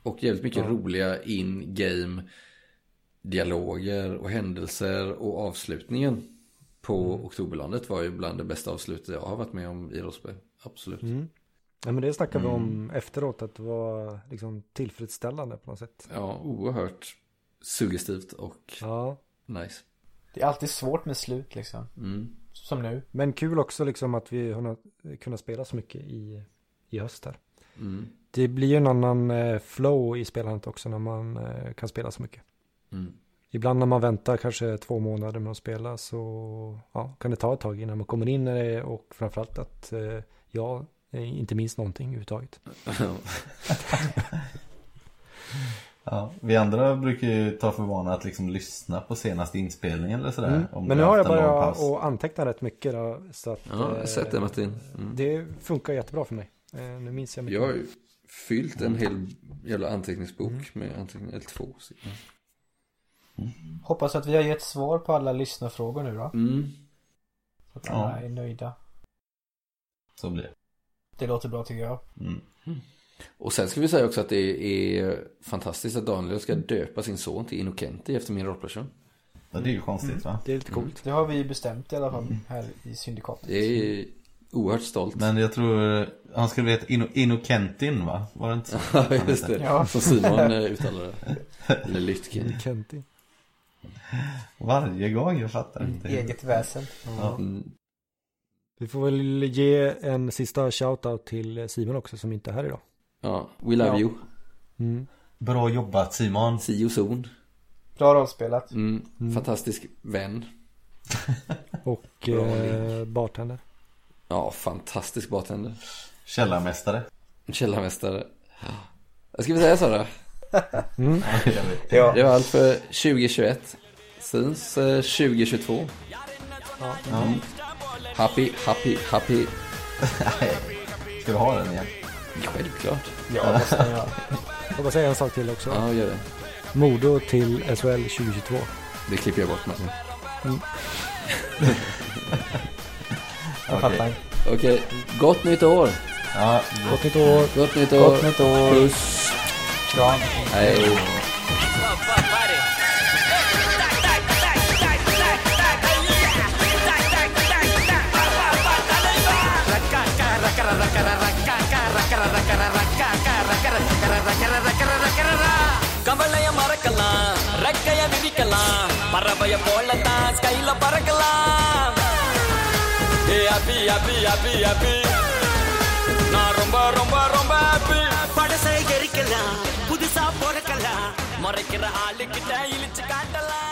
Och jävligt mycket Ja. roliga in-game dialoger och händelser och avslutningen på Oktoberlandet var ju bland det bästa avslutet jag har varit med om i rollspel. Absolut. Mm. Ja, men det snackade vi om Mm. efteråt att det var liksom tillfredsställande på något sätt. Ja, oerhört suggestivt och Ja. nice. Det är alltid svårt med slut liksom. Mm. Som nu. Men kul också liksom att vi har kunnat spela så mycket i, i höst här. Mm. Det blir ju en annan eh, flow i spelandet också när man eh, kan spela så mycket. Mm. Ibland när man väntar kanske två månader med att spela så ja, kan det ta ett tag innan man kommer in i det och framförallt att eh, jag inte minns någonting överhuvudtaget. Ja, vi andra brukar ju ta för vana att liksom lyssna på senaste inspelningen eller sådär. Mm. om Men nu har jag paus. att anteckna rätt mycket då, så att Ja, jag har eh, sett det, Martin. Mm. Det funkar jättebra för mig. Eh, nu minns jag mycket. Jag har ju fyllt en hel jävla anteckningsbok med anteckningar, eller två. Så- Hoppas att vi har gett svar på alla lyssnarfrågor nu då. Mm. Så att alla Ja. är nöjda. Så blir det. Det låter bra tycker jag. Mm. Och sen ska vi säga också att det är fantastiskt att Daniel ska döpa sin son till Innocenti efter min rollperson. Ja, det är ju konstigt va? Det är lite coolt. Det har vi bestämt i alla fall här i syndikatet. Det är oerhört stolt. Men jag tror han skulle heta Inno, Innokentin va? Var det inte så? Ja, just det. Ja. Som Simon eh, uttalar det. Eller Lytkin. Kenti. Varje gång, jag fattar inte. Eget väsen. Ja. Mm. Vi får väl ge en sista shoutout till Simon också som inte är här idag. Ja, we love Ja. you. Mm. Bra jobbat Simon. Sio zon. Bra rollspelat. Mm. Mm. Fantastisk vän. Och eh, bartender. Ja, fantastisk bartender. Källarmästare. Källarmästare. Jag ska vi säga så då? Mm. Ja. Det var allt för 2021. Syns eh, 2022. Ja. Mm. Happy, happy, happy. Ska vi ha den igen? Självklart. Ja, det ska jag. Jag bara säga en sak till också. Ja, gör det. Modo till SHL 2022. Det klipper jag bort Martin. Jag fattar. Okej, gott nytt år. Ja, Gott nytt år. Gott nytt år. Gott nytt år. Puss. Kram. Hej. கவலைய மறக்கலாம் ரெக்கைய விதிக்கலாம் பறவைய போலத்தான் ஸ்கைல பறக்கலாம். ஏ அபி அபி அபி அபி நான் ரொம்ப ரொம்ப ரொம்ப ஹாப்பி படசை எரிக்கலாம் புதுசா பிறக்கலாம் மறைக்கிற ஆளுக்கிட்ட இழிச்சு காட்டலாம்.